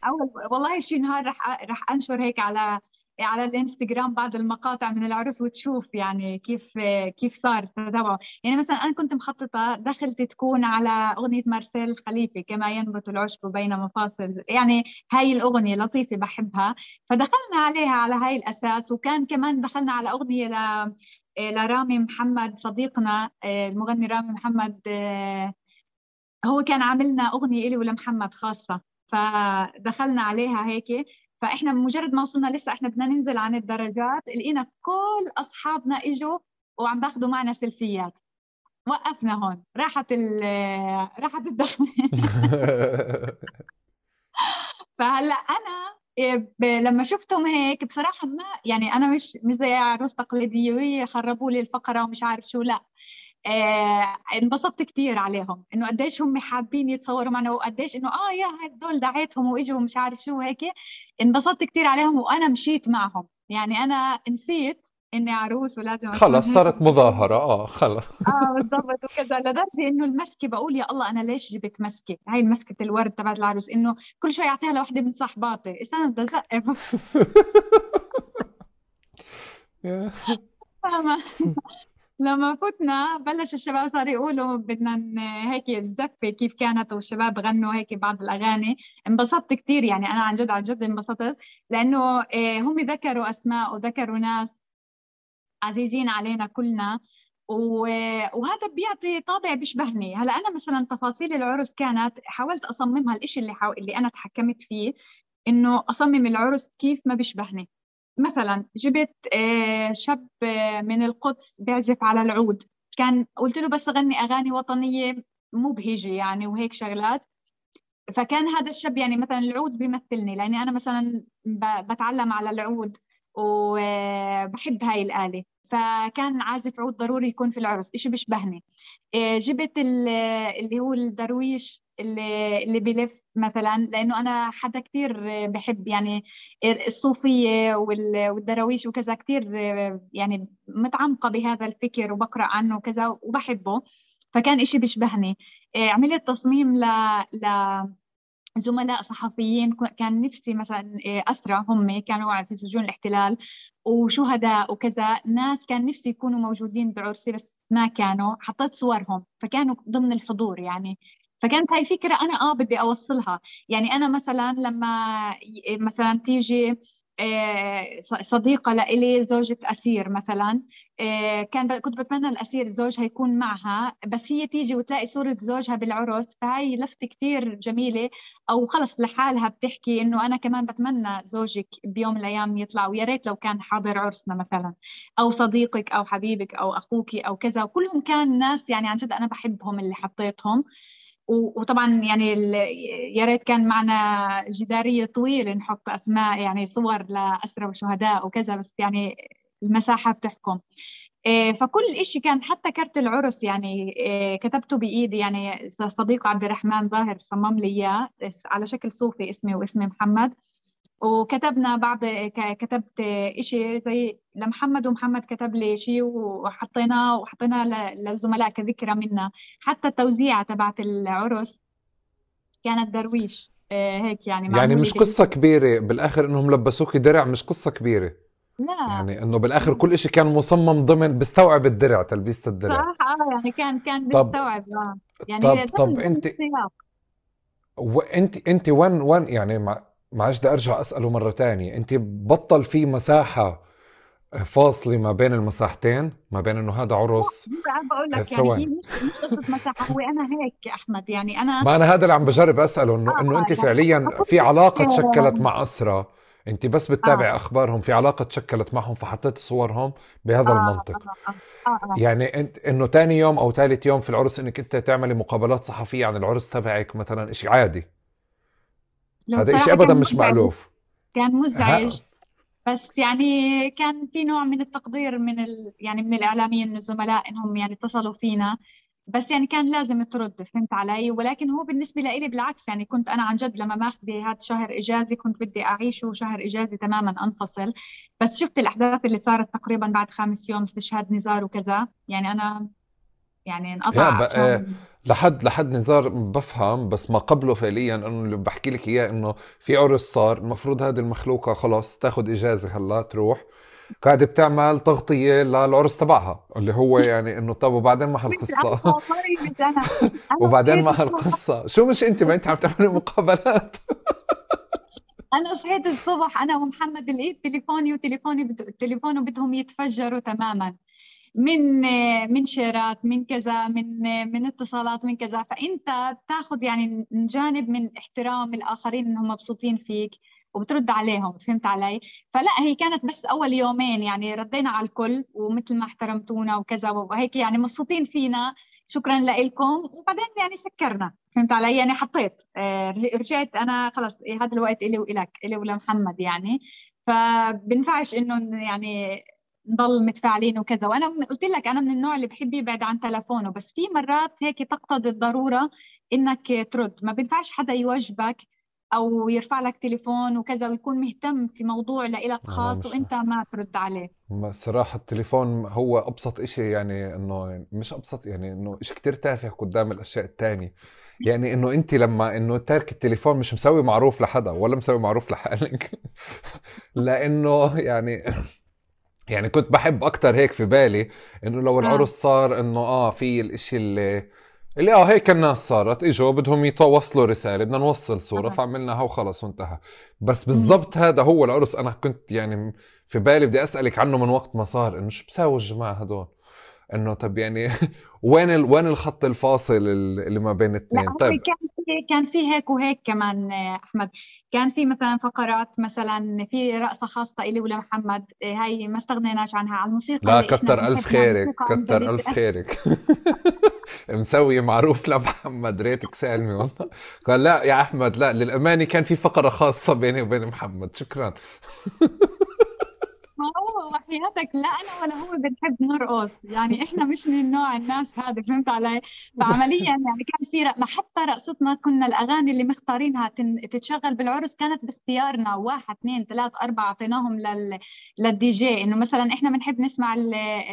اول والله شي نهار رح رح أنشر هيك على على الانستغرام بعض المقاطع من العرس وتشوف يعني كيف كيف صار تتابعه يعني مثلا أنا كنت مخططة دخلت تكون على أغنية مارسيل خليفه كما ينبت العشب بين مفاصل. يعني هاي الأغنية لطيفة بحبها. فدخلنا عليها على هاي الأساس وكان كمان دخلنا على أغنية ل لرامي محمد صديقنا المغني رامي محمد هو كان عاملنا أغنية إلي ولمحمد خاصة. فدخلنا عليها هيك. فإحنا مجرد ما وصلنا لسه إحنا بدنا ننزل عن الدرجات لقينا كل أصحابنا إجوا وعم باخذوا معنا سيلفيات. وقفنا هون. راحت ال راحت الدخلة. فهلأ أنا إيه، لما شفتهم هيك بصراحة ما يعني أنا مش مش زي عروس تقليديه خربوا لي الفقرة ومش عارف شو لأ. آه انبسطت كثير عليهم إنه قديش هم حابين يتصوروا معنا وقديش إنه آه يا هدول دعيتهم وإجوا ومش عارف شو هيك. انبسطت كثير عليهم وأنا مشيت معهم. يعني أنا نسيت إني عروس ولازم خلص صارت مظاهرة. آه خلص. آه بالضبط وكذا. لدرجة إنه المسكة بقول يا الله أنا ليش جبت مسكة؟ هاي المسكة الورد تبعت العروس إنه كل شوي أعطيها لوحدة من صاحباتي استنى بدي ازقف فاهمة؟ لما فتنا بلش الشباب صار يقولوا بدنا هيك الزفة كيف كانت والشباب غنوا هيك بعض الأغاني. انبسطت كثير يعني أنا عن جد عن جد انبسطت. لأنه آه، هم ذكروا أسماء وذكروا ناس عزيزين علينا كلنا. وهذا بيعطي طابع بيشبهني. هلا أنا مثلا تفاصيل العرس كانت حاولت أصممها الإشي اللي اللي أنا تحكمت فيه إنه أصمم العرس كيف ما بيشبهني. مثلا جبت آه، شاب آه، من القدس بيعزف على العود. كان قلت له بس اغني أغاني وطنية مبهجه يعني وهيك شغلات. فكان هذا الشاب يعني مثلا العود بيمثلني لأني أنا مثلا بتعلم على العود وبحب هاي الآلة. فكان عازف عود ضروري يكون في العرس إشي بيشبهني. آه، جبت اللي هو الدرويش. اللي اللي بلف مثلا لأنه أنا حدا كثير بحب يعني الصوفية والدراويش وكذا كثير يعني متعمقة بهذا الفكر وبقرأ عنه وكذا وبحبه. فكان إشي بيشبهني. آه، عملت تصميم ل ل زملاء صحفيين. كان نفسي مثلا آه، أسرى هم كانوا في سجون الاحتلال وشهداء وكذا. ناس كان نفسي يكونوا موجودين بعرسي بس ما كانوا. حطيت صورهم. فكانوا ضمن الحضور يعني. فكانت هاي فكرة أنا آه بدي أوصلها. يعني أنا مثلا لما مثلا تيجي آه، صديقة لإلي زوجة أسير مثلا آه، كان كنت بتمنى الأسير زوجها يكون معها بس هي تيجي وتلاقي صورة زوجها بالعرس فهي لفتة كثير جميلة. أو خلص لحالها بتحكي إنه أنا كمان بتمنى زوجك بيوم من الأيام يطلع ويا ريت لو كان حاضر عرسنا مثلا. أو صديقك أو حبيبك أو أخوك أو كذا. وكلهم كان ناس يعني عن جد أنا بحبهم اللي حطيتهم. وطبعا يعني يا ريت كان معنا جدارية طويلة نحط أسماء يعني صور لاسرى وشهداء وكذا بس يعني المساحة بتحكم. إيه، فكل شيء كان حتى كرت العرس يعني إيه، كتبته بإيدي يعني صديق عبد الرحمن ظاهر صمم لي إياه على شكل صوفي اسمي واسمي محمد. وكتبنا بعض كتبت شيء زي لمحمد ومحمد كتب لي شيء وحطيناه وحطيناه للزملاء كذكرى منا. حتى التوزيعة تبعت العرس كانت درويش. آه، هيك يعني يعني مش قصة كبيرة بالآخر إنهم لبسوك درع مش قصة كبيرة. لا. يعني إنه بالآخر كل شيء كان مصمم ضمن بيستوعب الدرع تلبيسه الدرع. صح آه يعني كان كان بيستوعب آه. يعني طب طب أنت وانت أنت وين وين يعني مع معلش بدي ارجع اساله مرة تانية. انت بطل في مساحة فاصلة ما بين المساحتين؟ ما بين انه هذا عرس؟ عم بقول لك يعني هي مش مش قصة مساحة هو أنا هيك أحمد يعني أنا ما أنا هذا اللي عم بجرب أسأله إنه آه إنه أنت يعني فعليا في علاقة تشكلت مع أسرة؟ أنت بس بتتابع آه. أخبارهم في علاقة تشكلت معهم فحطيت صورهم بهذا آه المنطق. آه آه. آه. يعني أنت إنه ثاني يوم أو ثالث يوم في العرس إنك أنت تعملي مقابلات صحفية عن العرس تبعك مثلا شيء عادي. هذا شيء ابدا مش مألوف كان مزعج. بس يعني كان في نوع من التقدير من ال... يعني من الإعلاميين من الزملاء إنهم يعني اتصلوا فينا. بس يعني كان لازم ترد فهمت علي؟ ولكن هو بالنسبة لي بالعكس يعني كنت أنا عن جد لما ماخذه هذا شهر اجازه كنت بدي اعيشه شهر اجازه تماما أنفصل. بس شفت الأحداث اللي صارت تقريبا بعد خامس يوم استشهاد نزار وكذا. يعني أنا يعني انقطع لحد لحد نزار بفهم بس ما قبله فعليا إنه اللي بحكي لك إياه إنه في عرس صار المفروض هذه المخلوقة خلاص تاخذ إجازة هلأ تروح. قاعدة بتعمل تغطية للعرس تبعها اللي هو يعني إنه طب وبعدين ما هالقصة؟ وبعدين ما هالقصة. شو مش أنت ما أنت عم تعملي مقابلات؟ أنا صحيت الصبح أنا ومحمد لقيت تليفوني وتليفوني بد... تليفونه بدهم يتفجروا تماما. من من شيرات من كذا من من اتصالات من كذا. فأنت بتاخذ يعني جانب من احترام الآخرين إنهم مبسوطين فيك وبترد عليهم فهمت علي؟ فلا هي كانت بس أول يومين يعني ردينا على الكل ومثل ما احترمتونا وكذا وهيك يعني مبسوطين فينا. شكرا لكم وبعدين يعني سكرنا فهمت علي؟ يعني حطيت آه، رجعت أنا خلص إيه، هذا الوقت إلي وإلك إلي ولمحمد يعني. فبنفعش إنه يعني نضل متفاعلين وكذا. وأنا قلت لك أنا من النوع اللي بحب يبعد عن تلفونه بس في مرات هيك تقتضي الضرورة إنك ترد. ما بينفعش حدا يواجبك أو يرفع لك تليفون وكذا ويكون مهتم في موضوع لإلك خاص وأنت ما ترد عليه. الصراحة التليفون هو أبسط إشي يعني إنه مش أبسط يعني إنه إشي كتير تافه قدام الأشياء التانية. يعني إنه أنت لما إنه تارك التليفون مش مسوي معروف لحدا ولا مسوي معروف لحالك. لأنه يعني يعني كنت بحب أكتر هيك في بالي إنه لو. العرس صار إنه آه في الإشي اللي اللي آه هيك الناس صارت إجوا بدهم يوصلوا رسالة بدنا نوصل صورة آه. فعملناها وخلص وانتهى بس بالضبط هذا هو العرس أنا كنت يعني في بالي بدي أسألك عنه من وقت ما صار إنه شو بساوي الجماعة هدول إنه طب يعني وين ال... وين الخط الفاصل اللي ما بين لا الاثنين طيب. كان في كان في هيك وهيك كمان أحمد. كان في مثلا فقرات مثلا في رقصة خاصة إلي ولمحمد هاي ما استغنيناش عنها على الموسيقى لا كتر بنحبها خيرك كتر ألف خيرك. مسوي معروف لمحمد ريتك سالمي والله. قال لا يا أحمد لا للأمانة كان في فقرة خاصة بيني وبين محمد. شكرا. هو وحياتك لا أنا ولا هو بنحب نرقص. يعني إحنا مش من النوع الناس هذا فهمت علي؟ فعمليا يعني كان في رق... ما حتى رقصتنا كنا الأغاني اللي مختارينها تن... تتشغل بالعرس كانت باختيارنا. واحد اثنين ثلاث أربعة أعطيناهم لل... للدي جي إنه مثلا إحنا بنحب نسمع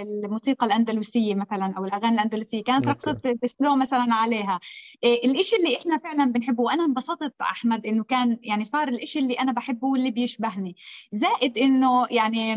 الموسيقى الأندلسية مثلا أو الأغاني الأندلسية. كانت رقصة بسلو مثلا عليها. إيه الشيء اللي إحنا فعلا بنحبه وأنا انبسطت أحمد إنه كان يعني صار الشيء اللي أنا بحبه واللي بيشبهني. زائد إنه يعني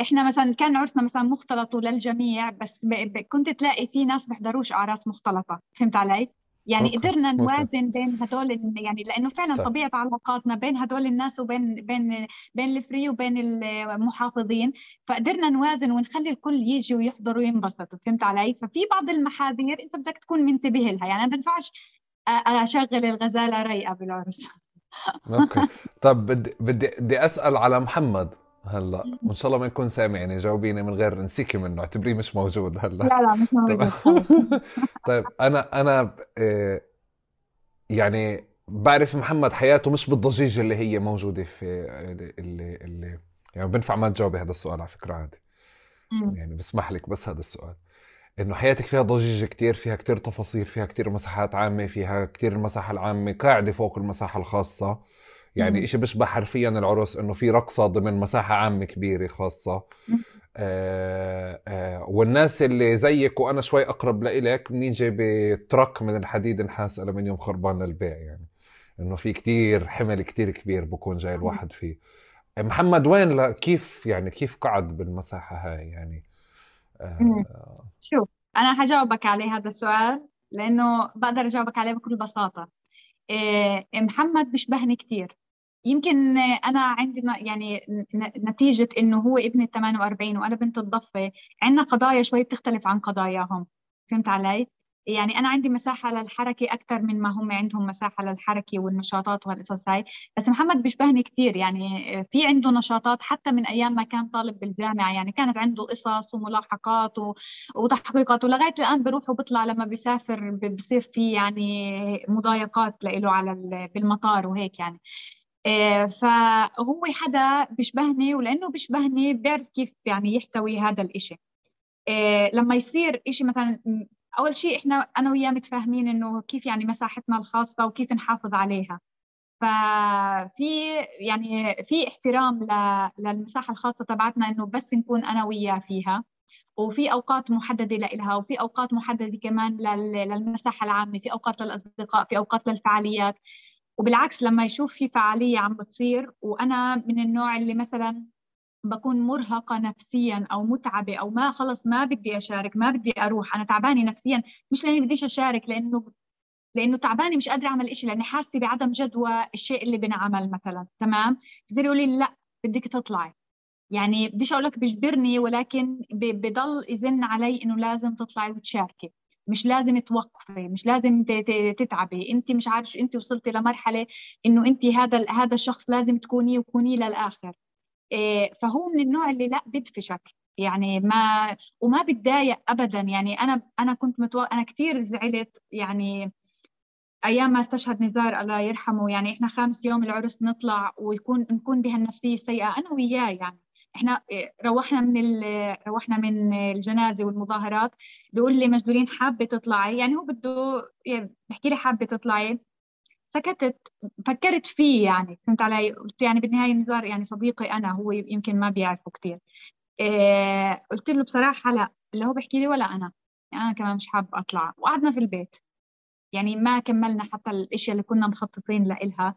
إحنا مثلا كان عرسنا مثلا مختلط للجميع بس ب... ب... كنت تلاقي في ناس بيحضروش أعراس مختلطة. فهمت علي؟ يعني Okay. قدرنا نوازن بين هدول يعني لأنه فعلا طيب. طبيعة علاقاتنا بين هدول الناس وبين بين بين ال free وبين المحافظين. فقدرنا نوازن ونخلي الكل يجي ويحضر وينبسط. فهمت علي؟ ففي بعض المحاذير أنت بدك تكون منتبه لها. يعني ما بينفعش أشغل الغزالة رايقه بالعرس. Okay. طب بدي بدي أسأل على محمد. هلا وإن شاء الله ما يكون سامع يعني جاوبيني من غير نسيكي منه اعتبريه مش موجود هلا. لا لا مش موجود طيب أنا أنا آه، يعني بعرف محمد حياته مش بالضجيج اللي هي موجودة في اللي اللي يعني بنفع ما تجاوبي هذا السؤال على فكرة عادي. يعني بسمح لك بس هذا السؤال. إنه حياتك فيها ضجيج كتير فيها كتير تفاصيل فيها كتير مساحات عامة فيها كتير المساحة العامة قاعدة فوق المساحة الخاصة. يعني إشي بيشبه حرفيا العرس إنه في رقصة ضمن مساحة عامة كبيرة خاصة. آه آه والناس اللي زيك وأنا شوي أقرب لإلك بنيجي بترك من الحديد نحاس الومنيوم خربان للبيع يعني. إنه في كتير حمل كتير كبير بكون جاي الواحد فيه. محمد وين لا كيف يعني كيف قعد بالمساحة هاي يعني؟ آه شوف أنا حجاوبك عليه هذا السؤال لأنه بقدر أجاوبك عليه بكل بساطة. إيه محمد بيشبهني كثير يمكن أنا عندي يعني نتيجة إنه هو ابن ال 48 وأنا بنت الضفة عندنا قضايا شوي بتختلف عن قضاياهم. فهمت علي؟ يعني أنا عندي مساحة للحركة أكثر من ما هم عندهم مساحة للحركة والنشاطات وهالقصص هاي. بس محمد بيشبهني كثير يعني في عنده نشاطات حتى من أيام ما كان طالب بالجامعة يعني كانت عنده قصص وملاحقات وتحقيقات. ولغاية الآن بروح وبطلع لما بيسافر بصير في يعني مضايقات له على بالمطار وهيك يعني. فهو حدا بيشبهني ولأنه بيشبهني بيعرف كيف يعني يحتوي هذا الإشي. آه، لما يصير إشي مثلا أول شيء إحنا أنا وياه متفاهمين إنه كيف يعني مساحتنا الخاصة وكيف نحافظ عليها. ففي يعني في احترام للمساحة الخاصة تبعتنا إنه بس نكون أنا وياه فيها. وفي أوقات محددة لها وفي أوقات محددة كمان للمساحة العامة في أوقات للأصدقاء في أوقات للفعاليات. وبالعكس لما يشوف في فعالية عم بتصير وأنا من النوع اللي مثلا بكون مرهقة نفسيا أو متعبة أو ما خلص ما بدي أشارك ما بدي أروح أنا تعبانة نفسيا مش لأني بديش أشارك لأنه لأنه تعبانة مش قادرة أعمل إشي لأني حاسة بعدم جدوى الشيء اللي بنعمل مثلا تمام؟ بصير يقول لي لا بدك تطلعي. يعني بديش أقول لك بجبرني ولكن بضل يزن علي إنه لازم تطلعي وتشاركي. مش لازم توقفي مش لازم تتعبي. انت مش عارف انت وصلتي لمرحلة انه انت هذا هذا الشخص لازم تكوني وكوني للآخر. إيه، فهو من النوع اللي لا بدفشك يعني ما وما بتضايق ابدا. يعني أنا أنا كنت متو... أنا كثير زعلت. يعني أيام ما استشهد نزار الله يرحمه يعني إحنا خامس يوم العرس نطلع ويكون نكون بهالنفسية السيئة أنا وياه يعني. إحنا روحنا من روحنا من الجنازة والمظاهرات. بيقول لي مجبورين حابة تطلعي. يعني هو بده يعني بحكي لي حابة تطلعي. سكتت فكرت فيه يعني فهمت علي؟ قلت يعني بالنهاية نزار يعني صديقي أنا هو يمكن ما بيعرفه كثير إيه قلت له بصراحة لا اللي هو بحكي لي ولا أنا. يعني أنا كمان مش حابة أطلع. وقعدنا في البيت. يعني ما كملنا حتى الأشياء اللي كنا مخططين لإلها.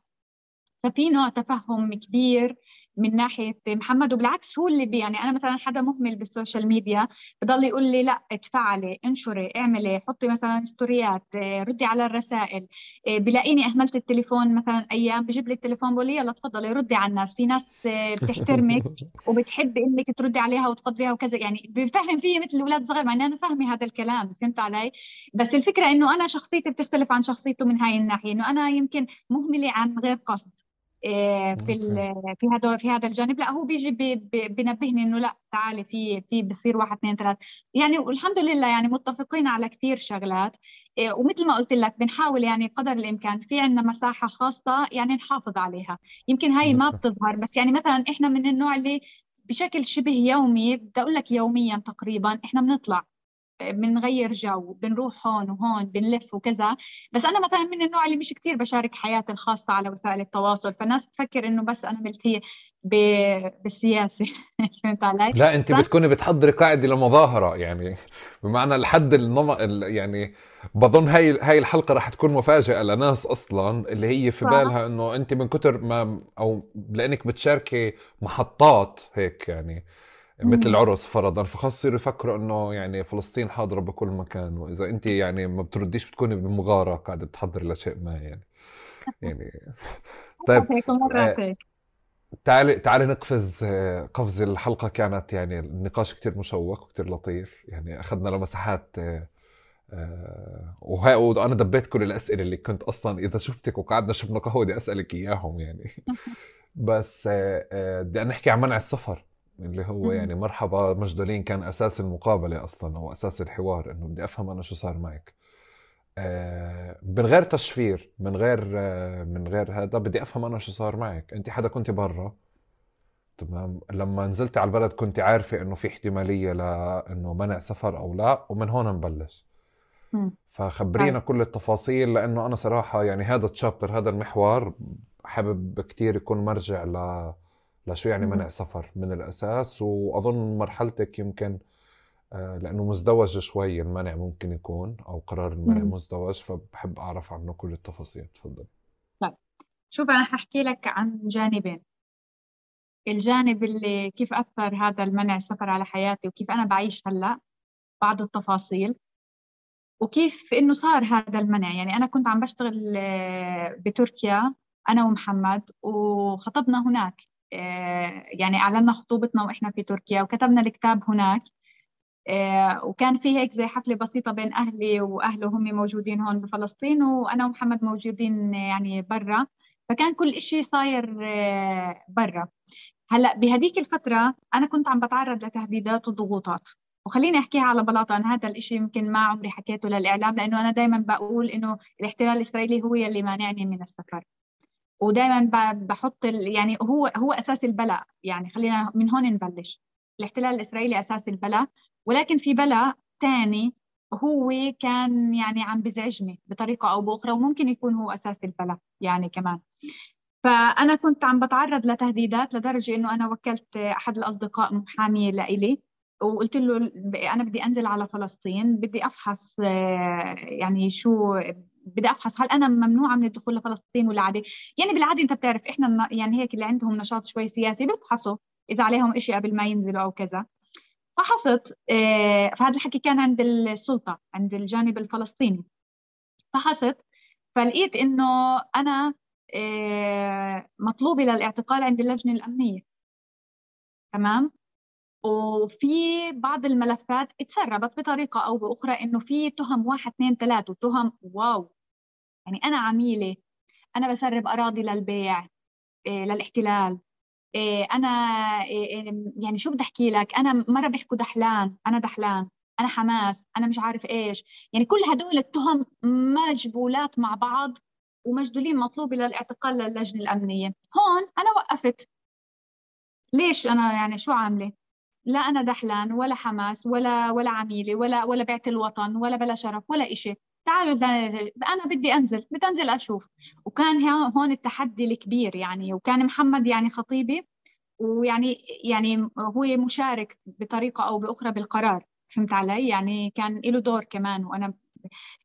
ففي نوع تفهم كبير من ناحية محمد وبالعكس هو اللي بي يعني أنا مثلا حدا مهمل بالسوشيال ميديا بضل يقول لي لا تفعلي انشري اعملي حطي مثلا stories ردي على الرسائل بلاقيني أهملت التليفون مثلا أيام بجيب لي التليفون بقول لي يلا تفضلي ردي على الناس في ناس بتحترمك وبتحب إنك تردي عليها وتقدريها وكذا يعني بفهم فيي مثل الاولاد الصغار مع إني أنا فاهمة هذا الكلام فهمت علي؟ بس الفكرة إنه أنا شخصيتي بتختلف عن شخصيته من هاي الناحية إنه أنا يمكن مهملة عن غير قصد. آه، في في هذا في هذا الجانب. لا هو بيجي بينبهني إنه لا تعالي في في بصير واحد اثنين ثلاث. يعني والحمد لله يعني متفقين على كثير شغلات. آه، ومثل ما قلت لك بنحاول يعني قدر الإمكان في عندنا مساحة خاصة يعني نحافظ عليها. يمكن هاي ما بتظهر بس يعني مثلا إحنا من النوع اللي بشكل شبه يومي بدي أقول لك يوميا تقريبا إحنا بنطلع. بنغير جو بنروح هون وهون بنلف وكذا بس أنا مثلا من النوع اللي مش كثير بشارك حياتي الخاصة على وسائل التواصل فالناس بتفكر إنه بس أنا ملتهيه بالسياسة فهمت علي؟ لا أنت. بتكوني بتحضري قاعدة لمظاهرة يعني بمعنى لحد النمط يعني بظن هاي هاي الحلقة راح تكون مفاجأة لناس أصلا اللي هي في بالها إنه أنت من كتر ما أو لأنك بتشاركي محطات هيك يعني مثل العرس فرضا فخلص يصيروا يفكروا إنه يعني فلسطين حاضرة بكل مكان وإذا أنت يعني ما بترديش بتكوني بمغارة قاعدة تحضري لشيء ما يعني. يعني طيب آه، تعالي تعالي نقفز آه، قفز الحلقة. كانت يعني النقاش كتير مشوق وكتير لطيف. يعني أخذنا لمساحات آه، وهي وأنا دبيت كل الأسئلة اللي كنت أصلا إذا شفتك وقعدنا شربنا قهوة بدي أسألك إياهم يعني. بس بدي نحكي عن منع السفر. اللي هو يعني مرحبا مجدولين كان أساس المقابلة أصلا أو أساس الحوار إنه بدي أفهم أنا شو صار معك. آه من غير تشفير من غير آه من غير هذا بدي أفهم أنا شو صار معك. أنت حدا كنت برا تمام؟ لما نزلت على البلد كنت عارفة إنه في احتمالية لأنه منع سفر أو لا ومن هون نبلش. فخبرينا كل التفاصيل لأنه أنا صراحة يعني هذا التشابتر هذا المحور حابب كتير يكون مرجع ل لشو يعني منع سفر من الأساس وأظن مرحلتك يمكن آه، لأنه مزدوج شوي المنع ممكن يكون أو قرار المنع مم. مزدوج فبحب أعرف عنه كل التفاصيل. تفضل. طيب. شوف أنا ححكي لك عن جانبين. الجانب اللي كيف أثر هذا المنع السفر على حياتي وكيف أنا بعيش هلأ بعض التفاصيل. وكيف إنه صار هذا المنع. يعني أنا كنت عم بشتغل آه، بتركيا أنا ومحمد وخطبنا هناك. يعني أعلنا خطوبتنا وإحنا في تركيا وكتبنا الكتاب هناك. آه، وكان في هيك زي حفلة بسيطة بين أهلي وأهله هم موجودين هون بفلسطين وأنا ومحمد موجودين يعني برا. فكان كل إشي صاير آه، برا. هلأ بهديك الفترة أنا كنت عم بتعرض لتهديدات وضغوطات. وخليني أحكيها على بلاطة أنا هذا الشيء يمكن ما عمري حكيته للإعلام لأنه أنا دائما بقول إنه الاحتلال الإسرائيلي هو يلي مانعني من السفر. ودائما بحط يعني هو هو أساس البلاء. يعني خلينا من هون نبلش. الاحتلال الإسرائيلي أساس البلاء. ولكن في بلاء ثاني هو كان يعني عم بزعجني بطريقة أو بأخرى وممكن يكون هو أساس البلاء يعني كمان. فأنا كنت عم بتعرض لتهديدات لدرجة إنه أنا وكلت أحد الأصدقاء محامي لإلي وقلت له أنا بدي أنزل على فلسطين بدي أفحص آه، يعني شو بدي أفحص هل أنا ممنوعة من الدخول لفلسطين ولا عادي؟ يعني بالعادة أنت بتعرف إحنا يعني هيك اللي عندهم نشاط شوي سياسي بيفحصوا إذا عليهم شيء قبل ما ينزلوا أو كذا. فحصت آه، فهذا الحكي كان عند السلطة عند الجانب الفلسطيني. فحصت فلقيت إنه أنا آه، مطلوبة للاعتقال عند اللجنة الأمنية. تمام؟ وفي بعض الملفات اتسربت بطريقة أو بأخرى إنه في تهم واحد اثنين ثلاثة وتهم واو. يعني أنا عميلة أنا بسرب أراضي للبيع إيه للاحتلال إيه أنا إيه يعني شو بدي أحكي لك؟ أنا مرة بيحكوا دحلان أنا دحلان أنا حماس أنا مش عارف إيش. يعني كل هدول التهم مجبولات مع بعض ومجدولين مطلوبة للاعتقال للجنة الأمنية. هون أنا وقفت. ليش أنا يعني شو عاملة؟ لا أنا دحلان ولا حماس ولا ولا عميلة ولا ولا بعت الوطن ولا بلا شرف ولا إشي. تعالوا أنا بدي أنزل بدي أنزل أشوف. وكان هون التحدي الكبير يعني وكان محمد يعني خطيبي ويعني يعني هو مشارك بطريقة أو بأخرى بالقرار. فهمت علي؟ يعني كان له دور كمان وأنا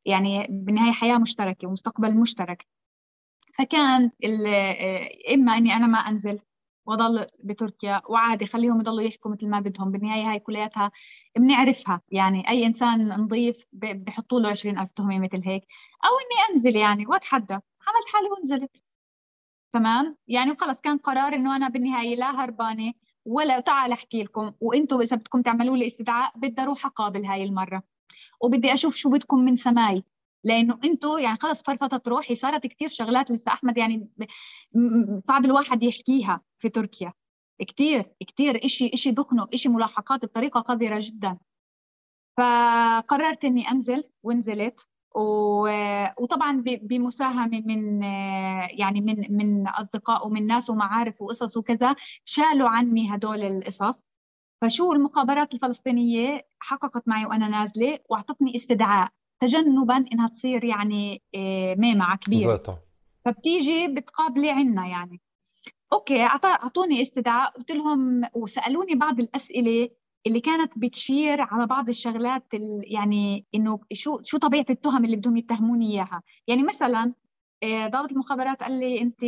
يعني بالنهاية حياة مشتركة ومستقبل مشترك. فكان إما إني أنا ما أنزل واضل بتركيا وعادي خليهم يضلوا يحكوا مثل ما بدهم. بالنهاية هاي كلياتها بنعرفها. يعني أي إنسان نظيف بحطوا له 20000 تهمة مثل هيك. أو إني أنزل يعني واتحدى. عملت حالي ونزلت. تمام؟ يعني وخلص كان قرار إنه أنا بالنهاية لا هربانة ولا تعال أحكي لكم. وأنتم إذا بدكم تعملوا لي استدعاء بدي أروح أقابل هاي المرة. وبدي أشوف شو بدكم من سماي. لأنه أنتم يعني خلص فرفطت روحي. صارت كثير شغلات لسه أحمد يعني صعب الواحد يحكيها. في تركيا. كثير كثير شيء شيء بخنق شيء ملاحقات بطريقة قذرة جدا. فقررت إني أنزل ونزلت وطبعا بمساهمة من يعني من من أصدقاء ومن ناس ومعارف وقصص وكذا شالوا عني هدول القصص. فشو المخابرات الفلسطينية حققت معي وأنا نازلة؟ وأعطتني استدعاء. تجنبا إنها تصير يعني آه، ميمعة كبيرة. زيطة. فبتيجي بتقابلي عنا يعني. أوكي أعطوني استدعاء. قلت لهم وسألوني بعض الأسئلة اللي كانت بتشير على بعض الشغلات يعني إنه شو شو طبيعة التهم اللي بدهم يتهموني إياها. يعني مثلا آه، ضابط المخابرات قال لي أنت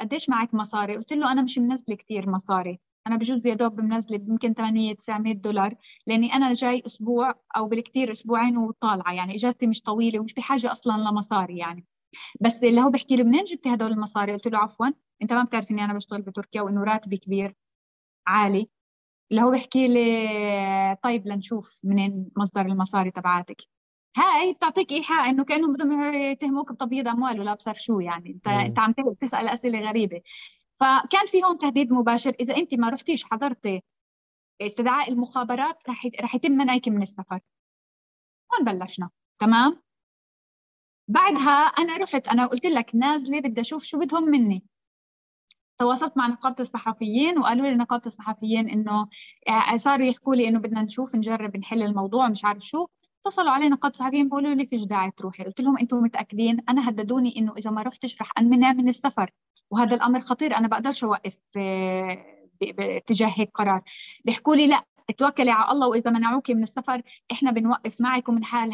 قديش معك مصاري؟ قلت له أنا مش منزلة كثير مصاري. أنا بجوز يا دوب منزلة يمكن 800 900 دولار لأني أنا جاي أسبوع أو بالكثير أسبوعين وطالعة. يعني إجازتي مش طويلة ومش بحاجة أصلا لمصاري يعني. بس اللي هو بحكي لي منين جبتي هدول المصاري قلت له عفوا انت ما بتعرف إني أنا بشتغل بتركيا وإنه راتبي كبير عالي. اللي هو بحكي لي طيب لنشوف منين مصدر المصاري تبعاتك. هاي بتعطيك إيحاء إنه كأنهم بدهم يتهموك بتبييض أموال ولا ابصر شو يعني. انت مم. انت عم تسال أسئلة غريبة. فكان في هون تهديد مباشر. إذا أنت ما رحتيش حضرتي استدعاء المخابرات رح رح يتم منعك من السفر. هون بلشنا. تمام؟ بعدها أنا رحت أنا قلت لك نازلة بدي أشوف شو بدهم مني. تواصلت مع نقابة الصحفيين وقالوا لي نقابة الصحفيين إنه آه، صاروا يحكوا لي إنه بدنا نشوف نجرب نحل الموضوع مش عارف شو. اتصلوا علي نقابة الصحفيين بيقولوا لي فيش داعي تروحي. قلت لهم أنتم متأكدين؟ أنا هددوني إنه إذا ما رحتش رح امنع من السفر. وهذا الأمر خطير أنا بقدرش أوقف آه، باتجاه هيك قرار. بيحكوا لي لا توكلي على الله وإذا منعوكي من السفر إحنا بنوقف معك ومن حال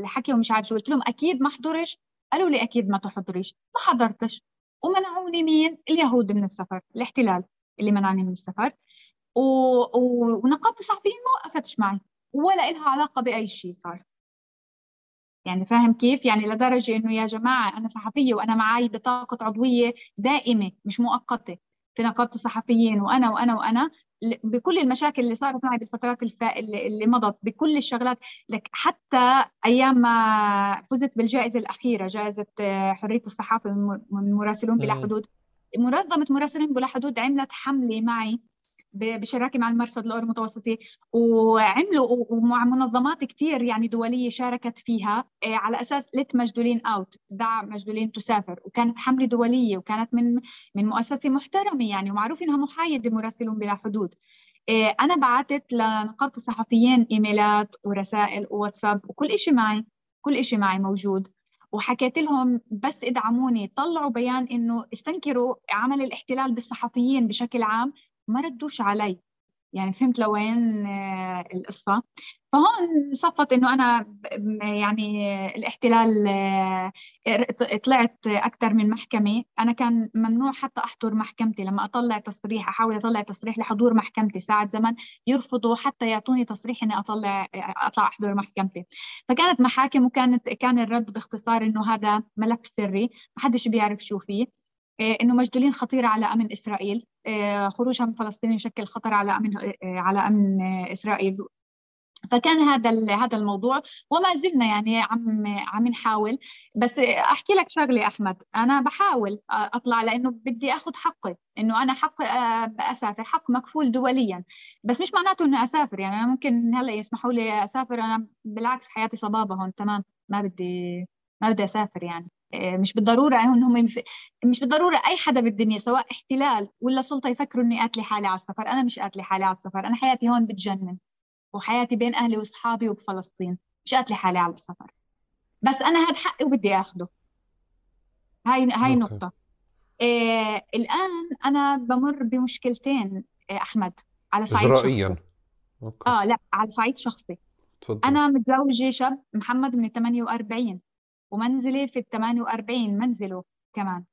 الحكي ومش عارف شو. قلت لهم أكيد ما احضرش قالوا لي أكيد ما تحضريش. ما حضرتش. ومنعوني مين؟ اليهود من السفر. الاحتلال اللي منعني من السفر. و... و... ونقابة الصحفيين ما وقفتش معي ولا إلها علاقة بأي شيء صار. يعني فاهم كيف؟ يعني لدرجة إنه يا جماعة أنا صحفية وأنا معي بطاقة عضوية دائمة مش مؤقتة في نقابة الصحفيين وأنا وأنا وأنا بكل المشاكل اللي صارت معي بالفترات الفا... اللي مضت بكل الشغلات. لك حتى أيام ما فزت بالجائزة الأخيرة جائزة آه، حرية الصحافة من مراسلون بلا حدود. منظمة مراسلين بلا حدود عملت حملة معي بشراكة مع المرصد الأورو المتوسطي وعملوا ومع منظمات كثير يعني دولية شاركت فيها آه، على أساس let مجدولين out دع مجدولين تسافر. وكانت حملة دولية وكانت من من مؤسسة محترمة يعني ومعروف إنها محايدة مراسلون بلا حدود. آه، أنا بعثت لنقابة الصحفيين إيميلات ورسائل وواتساب وكل شيء معي كل شيء معي موجود. وحكيت لهم بس إدعموني طلعوا بيان إنه استنكروا عمل الاحتلال بالصحفيين بشكل عام. ما ردوش علي. يعني فهمت لوين آه، القصة. فهون صفت إنه أنا يعني الاحتلال آه، طلعت أكثر من محكمة. أنا كان ممنوع حتى أحضر محكمتي. لما أطلع تصريح أحاول أطلع تصريح لحضور محكمتي. ساعة زمن يرفضوا حتى يعطوني تصريح إني أطلع أطلع أحضر محكمتي. فكانت محاكم وكانت كان الرد باختصار إنه هذا ملف سري. ما حدش بيعرف شو فيه. آه، إنه مجدولين خطيرة على أمن إسرائيل. آه، خروجها من فلسطين يشكل خطر على أمن آه، على أمن إسرائيل. فكان هذا هذا الموضوع وما زلنا يعني عم عم نحاول. بس أحكي لك شغلة أحمد. أنا بحاول أطلع لأنه بدي آخذ حقي إنه أنا حق أسافر حق مكفول دوليا. بس مش معناته إني أسافر يعني أنا ممكن هلأ يسمحوا لي أسافر. أنا بالعكس حياتي صبابة هون تمام. ما بدي ما بدي أسافر يعني. آه، مش بالضرورة إنهم مش بالضرورة أي حدا بالدنيا سواء احتلال ولا سلطة يفكروا إني قاتلة حالي على السفر. أنا مش قاتلة حالي على السفر أنا حياتي هون بتجنن وحياتي بين أهلي وأصحابي وبفلسطين مش قاتلة حالي على السفر. بس أنا هذا حقي وبدي اخذه هاي هاي نقطة. إيه الآن أنا بمر بمشكلتين إيه أحمد على صعيد إجرائيا. شخصي آه لا على صعيد شخصي. تفضل. أنا متزوجة شاب محمد من 48 ومنزلي في ال 48 منزله كمان.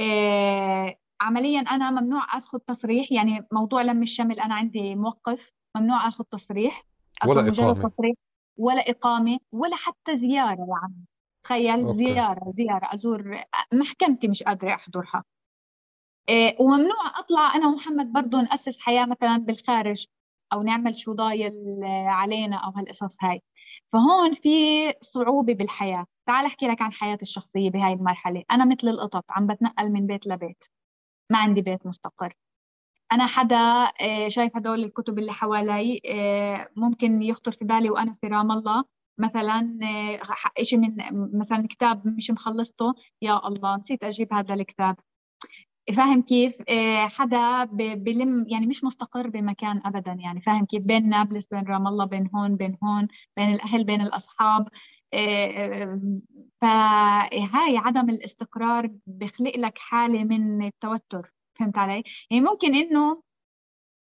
آه عمليا أنا ممنوع أخذ تصريح يعني موضوع لم الشمل أنا عندي موقف ممنوع أخذ تصريح ولا إقامة. تصريح ولا إقامة ولا حتى زيارة يعني تخيل أوكي. زيارة زيارة أزور محكمتي مش قادرة أحضرها. إيه وممنوع أطلع أنا ومحمد برضه نأسس حياة مثلا بالخارج أو نعمل شو ضايل علينا أو هالقصص هاي. فهون في صعوبة بالحياة. تعال أحكي لك عن حياتي الشخصية بهاي المرحلة. أنا مثل القطط عم بتنقل من بيت لبيت. ما عندي بيت مستقر. أنا حدا آه، شايف هدول الكتب اللي حوالي آه، ممكن يخطر في بالي وأنا في رام الله. مثلا آه، شيء من مثلا كتاب مش مخلصته يا الله نسيت أجيب هذا الكتاب. فاهم كيف؟ حدا بلم يعني مش مستقر بمكان ابدا يعني فاهم كيف؟ بين نابلس بين رام الله بين هون بين هون بين الأهل بين الأصحاب. فهاي عدم الاستقرار بخلق لك حالة من التوتر. فهمت علي؟ يعني ممكن إنه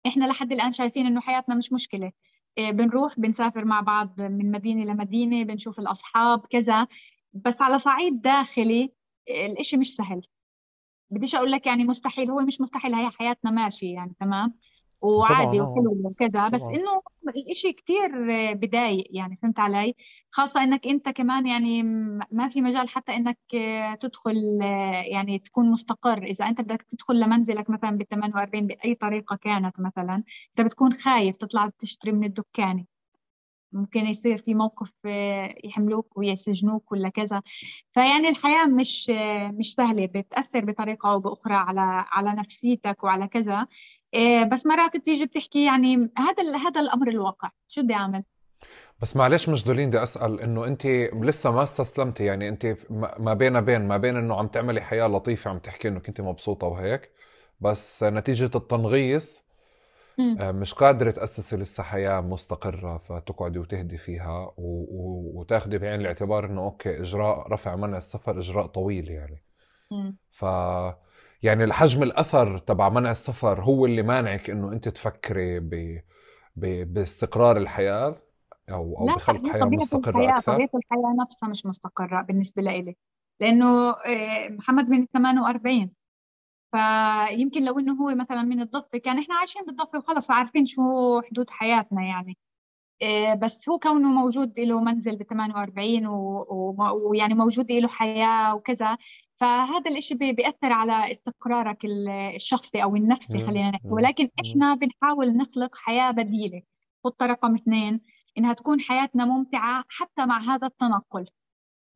إحنا لحد الآن شايفين إنه حياتنا مش مشكلة. بنروح بنسافر مع بعض من مدينة لمدينة بنشوف الأصحاب كذا. بس على صعيد داخلي الإشي مش سهل. بديش أقول لك يعني مستحيل هو مش مستحيل هي حياتنا ماشي يعني تمام؟ وعادي طبعا وحلو وكذا بس إنه الإشي كثير بضايق يعني فهمت علي؟ خاصة إنك أنت كمان يعني ما في مجال حتى إنك تدخل يعني تكون مستقر. إذا أنت بدك تدخل لمنزلك مثلا بال 48 بأي طريقة كانت مثلا أنت بتكون خايف تطلع تشتري من الدكان. ممكن يصير في موقف يحملوك ويسجنوك ولا كذا. فيعني الحياة مش مش سهلة بتأثر بطريقة أو بأخرى على على نفسيتك وعلى كذا. إيه، بس مرات بتيجي بتحكي يعني هذا هذا الأمر الواقع. شو بدي أعمل؟ بس معلش مجدولين بدي أسأل إنه أنت لسه ما استسلمتي يعني أنت ما بين بين ما بين إنه عم تعملي حياة لطيفة عم تحكي إنه كنت مبسوطة وهيك بس نتيجة التنغيص آه، مش قادرة تأسسي لسه حياة مستقرة فتقعدي وتهدي فيها وتاخدي بعين الاعتبار إنه أوكي إجراء رفع منع السفر إجراء طويل يعني. ف يعني الحجم الأثر تبع منع السفر هو اللي مانعك إنه أنت تفكري ب... ب... باستقرار الحياة أو أو بخلق حياة مستقرة الحياة أكثر. طبيعة الحياة نفسها مش مستقرة بالنسبة لإلي. لأنه آه، محمد من 48 فيمكن لو إنه هو مثلا من الضفه كان إحنا عايشين بالضفه وخلص عارفين شو حدود حياتنا يعني. آه، بس هو كونه موجود له منزل ب 48 ويعني موجود له حياة وكذا. فهذا الإشي بيأثر على استقرارك الشخصي أو النفسي خلينا نحكي. ولكن إحنا بنحاول نخلق حياة بديلة. خطة رقم اثنين. إنها تكون حياتنا ممتعة حتى مع هذا التنقل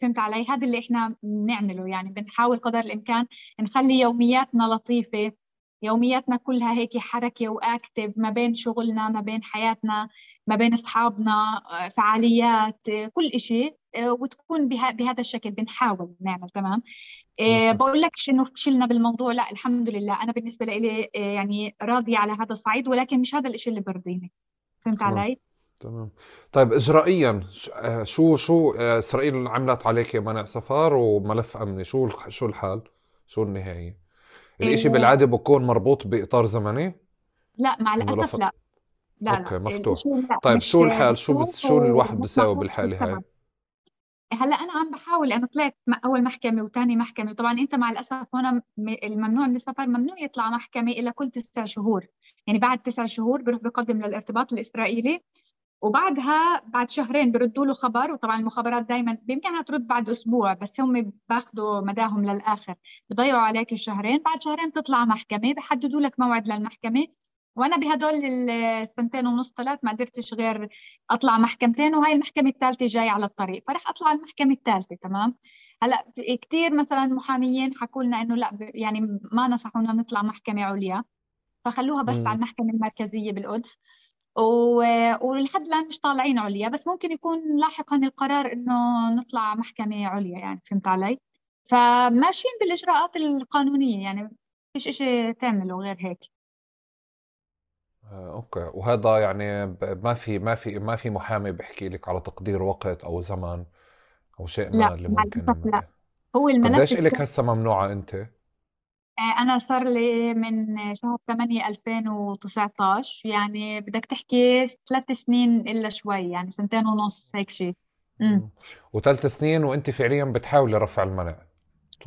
فهمت علي؟ هذا اللي إحنا بنعمله يعني بنحاول قدر الإمكان نخلي يومياتنا لطيفة يومياتنا كلها هيك حركة وأكتف ما بين شغلنا ما بين حياتنا ما بين أصحابنا فعاليات كل إشي وتكون بهذا الشكل بنحاول نعمل تمام؟ بقول لك انه فشلنا بالموضوع؟ لا الحمد لله أنا بالنسبة لي يعني راضية على هذا الصعيد ولكن مش هذا الشيء اللي برضيني فهمت علي؟ تمام. طيب اجرائيا شو شو آه، إسرائيل عملت عليك منع سفر وملف أمني؟ شو شو الحال؟ شو النهاية؟ الإشي إيه. بالعادة بكون مربوط بإطار زمني؟ لا مع الأسف لا. لا أوكي مفتوح. طيب شو الحال؟ شو شو الواحد بيساوي بالحالة هاي؟ هلأ أنا عم بحاول أنا طلعت أول محكمة وثاني محكمة. طبعا أنت مع الأسف هنا الممنوع من السفر ممنوع يطلع محكمة إلا كل تسع شهور. يعني بعد تسع شهور بروح بقدم للارتباط الإسرائيلي. وبعدها بعد شهرين بردوا له خبر وطبعا المخابرات دائما بإمكانها ترد بعد أسبوع بس هم باخذوا مداهم للآخر. بضيعوا عليك الشهرين بعد شهرين تطلع محكمة بحددوا لك موعد للمحكمة. وأنا بهدول السنتين ونص ثلاث ما قدرتش غير أطلع محكمتين وهي المحكمة الثالثة جاي على الطريق. فرح أطلع المحكمة الثالثة تمام؟ هلأ كثير مثلا محاميين حكوا لنا إنه لأ يعني ما نصحونا نطلع محكمة عليا. فخلوها بس م. على المحكمة المركزية بالقدس. ولحد الآن مش طالعين عليا بس ممكن يكون لاحقا القرار إنه نطلع محكمة عليا يعني فهمت علي؟ فماشيين بالإجراءات القانونية يعني فيش شيء تعمله غير هيك آه، أوكي وهذا يعني ما في ما في ما في محامي بيحكي لك على تقدير وقت أو زمن أو شيء ما لا اللي ممكن لا هو الملف قديش لك هسه ممنوعة أنت؟ آه، أنا صار لي من شهر 8 2019 يعني بدك تحكي ثلاث سنين إلا شوي يعني سنتين ونص هيك شيء وثلاث سنين وأنت فعليا بتحاولي رفع المنع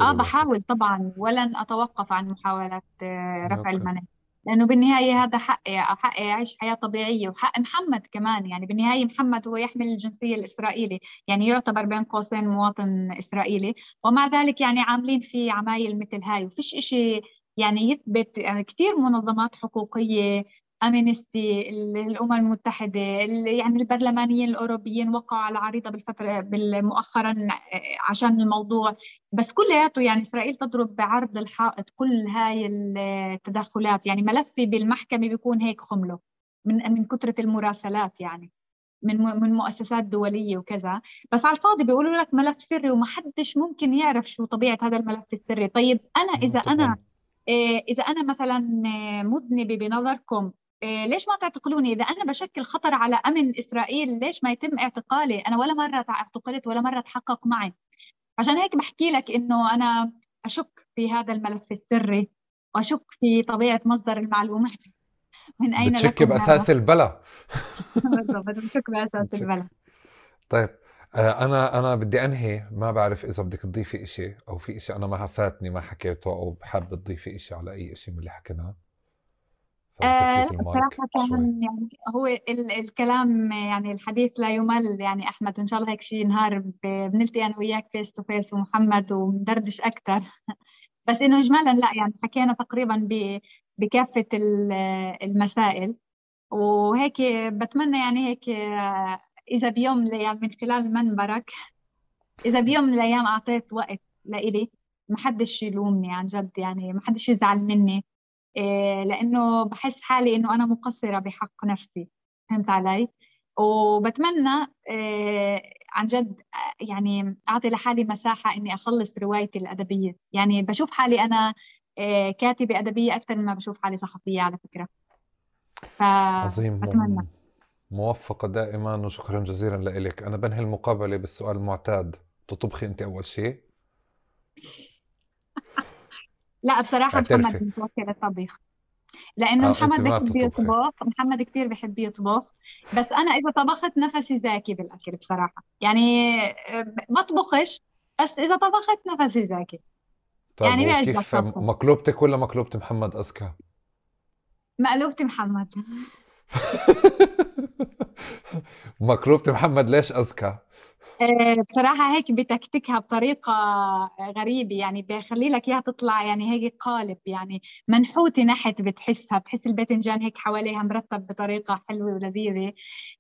آه بحاول طبعا ولن أتوقف عن محاولة آه، رفع المنع لأنه بالنهاية هذا حقي حقي اعيش حياة طبيعية وحق محمد كمان. يعني بالنهاية محمد هو يحمل الجنسية الاسرائيلية يعني يعتبر بين قوسين مواطن إسرائيلي. ومع ذلك يعني عاملين في عمايل مثل هاي. وفيش إشي يعني يثبت يعني كثير منظمات حقوقية امينستي الأمم المتحدة يعني البرلمانيين الأوروبيين وقعوا على عريضة بالفترة مؤخرا آه، عشان الموضوع. بس كلياته يعني إسرائيل تضرب بعرض الحائط كل هاي التدخلات. يعني ملفي بالمحكمة بيكون هيك خمله من من كثره المراسلات يعني من من مؤسسات دولية وكذا. بس على الفاضي بيقولوا لك ملف سري وما حدش ممكن يعرف شو طبيعة هذا الملف السري. طيب أنا إذا أنا آه، إذا أنا مثلا مذنبة بنظركم إيه، ليش ما تعتقلوني؟ إذا أنا بشكل خطر على أمن إسرائيل ليش ما يتم اعتقالي؟ أنا ولا مرة اعتقلت ولا مرة تحقق معي. عشان هيك بحكي لك إنه أنا أشك في هذا الملف السري وأشك في طبيعة مصدر المعلومات. من أين بتشك بأساس البلا بالضبط بشك بأساس البلا طيب آه، أنا أنا بدي أنهي. ما بعرف إذا بدك تضيفي إشي أو في إشي أنا ما فاتني ما حكيته أو حابة تضيفي إشي على أي إشي من اللي حكيناه. آه بصراحة كان يعني هو ال الكلام يعني الحديث لا يمل يعني أحمد إن شاء الله هيك شيء نهار بنلتقي أنا وياك face to face ومحمد وندردش أكثر بس إنه إجمالا لا يعني حكينا تقريبا بكافة المسائل. وهيك بتمنى يعني هيك إذا بيوم من الأيام من خلال منبرك إذا بيوم من الأيام أعطيت وقت لإلي ما حدش يلومني عن جد يعني ما حدش يزعل مني. لأنه بحس حالي إنه أنا مقصرة بحق نفسي. فهمت علي؟ وبتمنى إيه، عن جد يعني أعطي لحالي مساحة إني أخلص روايتي الأدبية. يعني بشوف حالي أنا إيه، كاتبة أدبية أكثر مما بشوف حالي صحفية على فكرة. ف عظيم. بتمنى. موفقة دائما وشكرا جزيلا لك أنا بنهي المقابلة بالسؤال المعتاد. تطبخي أنت أول شيء؟ لا بصراحة محمد متوكل الطبيخ. لأنه آه محمد بحب يطبخ محمد كثير بحب يطبخ بس أنا إذا طبخت نفسي زاكي بالأكل بصراحة. يعني آه، بطبخش بس إذا طبخت نفسي زاكي. طيب يعني كيف مقلوبتك ولا مقلوبة محمد؟ أذكى؟ مقلوبة محمد. مقلوبة محمد ليش أذكى؟ بصراحة هيك بتكتكها بطريقة غريبة يعني بخلي لك إياها تطلع يعني هيك قالب يعني منحوتة نحت بتحسها بتحس الباذنجان هيك حواليها مرتب بطريقة حلوة ولذيذة.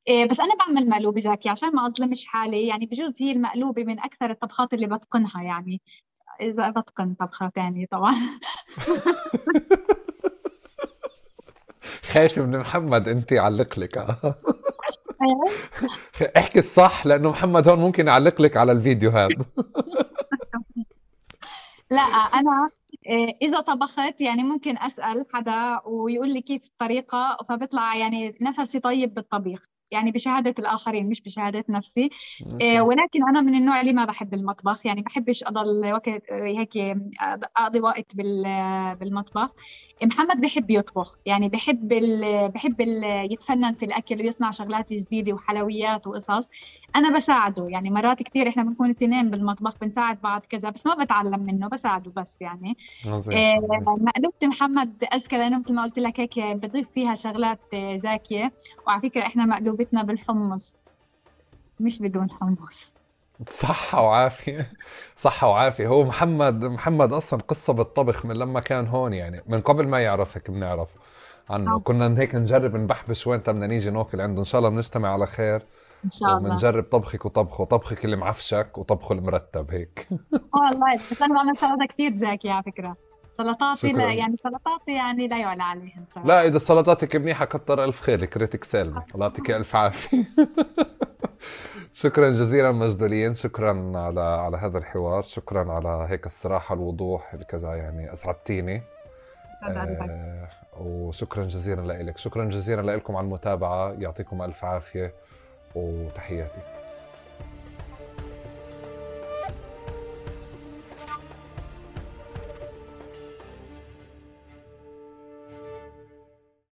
آه، بس أنا بعمل مقلوبة زاكي عشان ما أظلمش حالي يعني بجوز هي المقلوبة من أكثر الطبخات اللي بتقنها يعني إذا بتقن طبخة ثانية طبعا. خايفة من محمد أنت يعلق لك احكي الصح لأنه محمد هون ممكن يعلق لك على الفيديو هذا لا أنا إيه، إذا طبخت يعني ممكن أسأل حدا ويقول لي كيف الطريقة فبطلع يعني نفسي طيب بالطبيخ يعني بشهادة الآخرين مش بشهادة نفسي. إيه ولكن أنا من النوع اللي ما بحب المطبخ يعني بحبش أضل وقت هيك أقضي وقت بالمطبخ. محمد بحب يطبخ يعني بحب ال بحب ال يتفنن في الأكل ويصنع شغلات جديدة وحلويات وقصص. أنا بساعده يعني مرات كثير إحنا بنكون اثنين بالمطبخ بنساعد بعض كذا بس ما بتعلم منه بساعده بس يعني. إيه مقلوبة محمد أذكى لأنه مثل ما قلت لك هيك بضيف فيها شغلات زاكية. وعلى فكرة إحنا مقلوبتنا بالحمص مش بدون حمص. صحة وعافية. صحة وعافية. هو محمد محمد أصلا قصة بالطبخ من لما كان هون يعني من قبل ما يعرفك بنعرف عنه. كنا هيك نجرب نبحبش وين بدنا نيجي ناكل عنده. إن شاء الله بنجتمع على خير إن شاء الله. بنجرب طبخك وطبخه. وطبخك اللي معفشك وطبخه المرتب هيك. والله بس أنا بعمل سلطة كثير زاكي على فكرة. سلطاتي لا يعني سلطاتي يعني لا يعلى عليها لا إذا سلطاتك منيحة كتر ألف خيرك ريتك سالمة. الله يعطيك ألف عافية. شكرا جزيلا مجدولين شكرا على على هذا الحوار. شكرا على هيك الصراحة الوضوح الكذا يعني اسعدتيني آه وشكرا جزيلا لك شكرا جزيلا لكم على المتابعة. يعطيكم ألف عافية وتحياتي.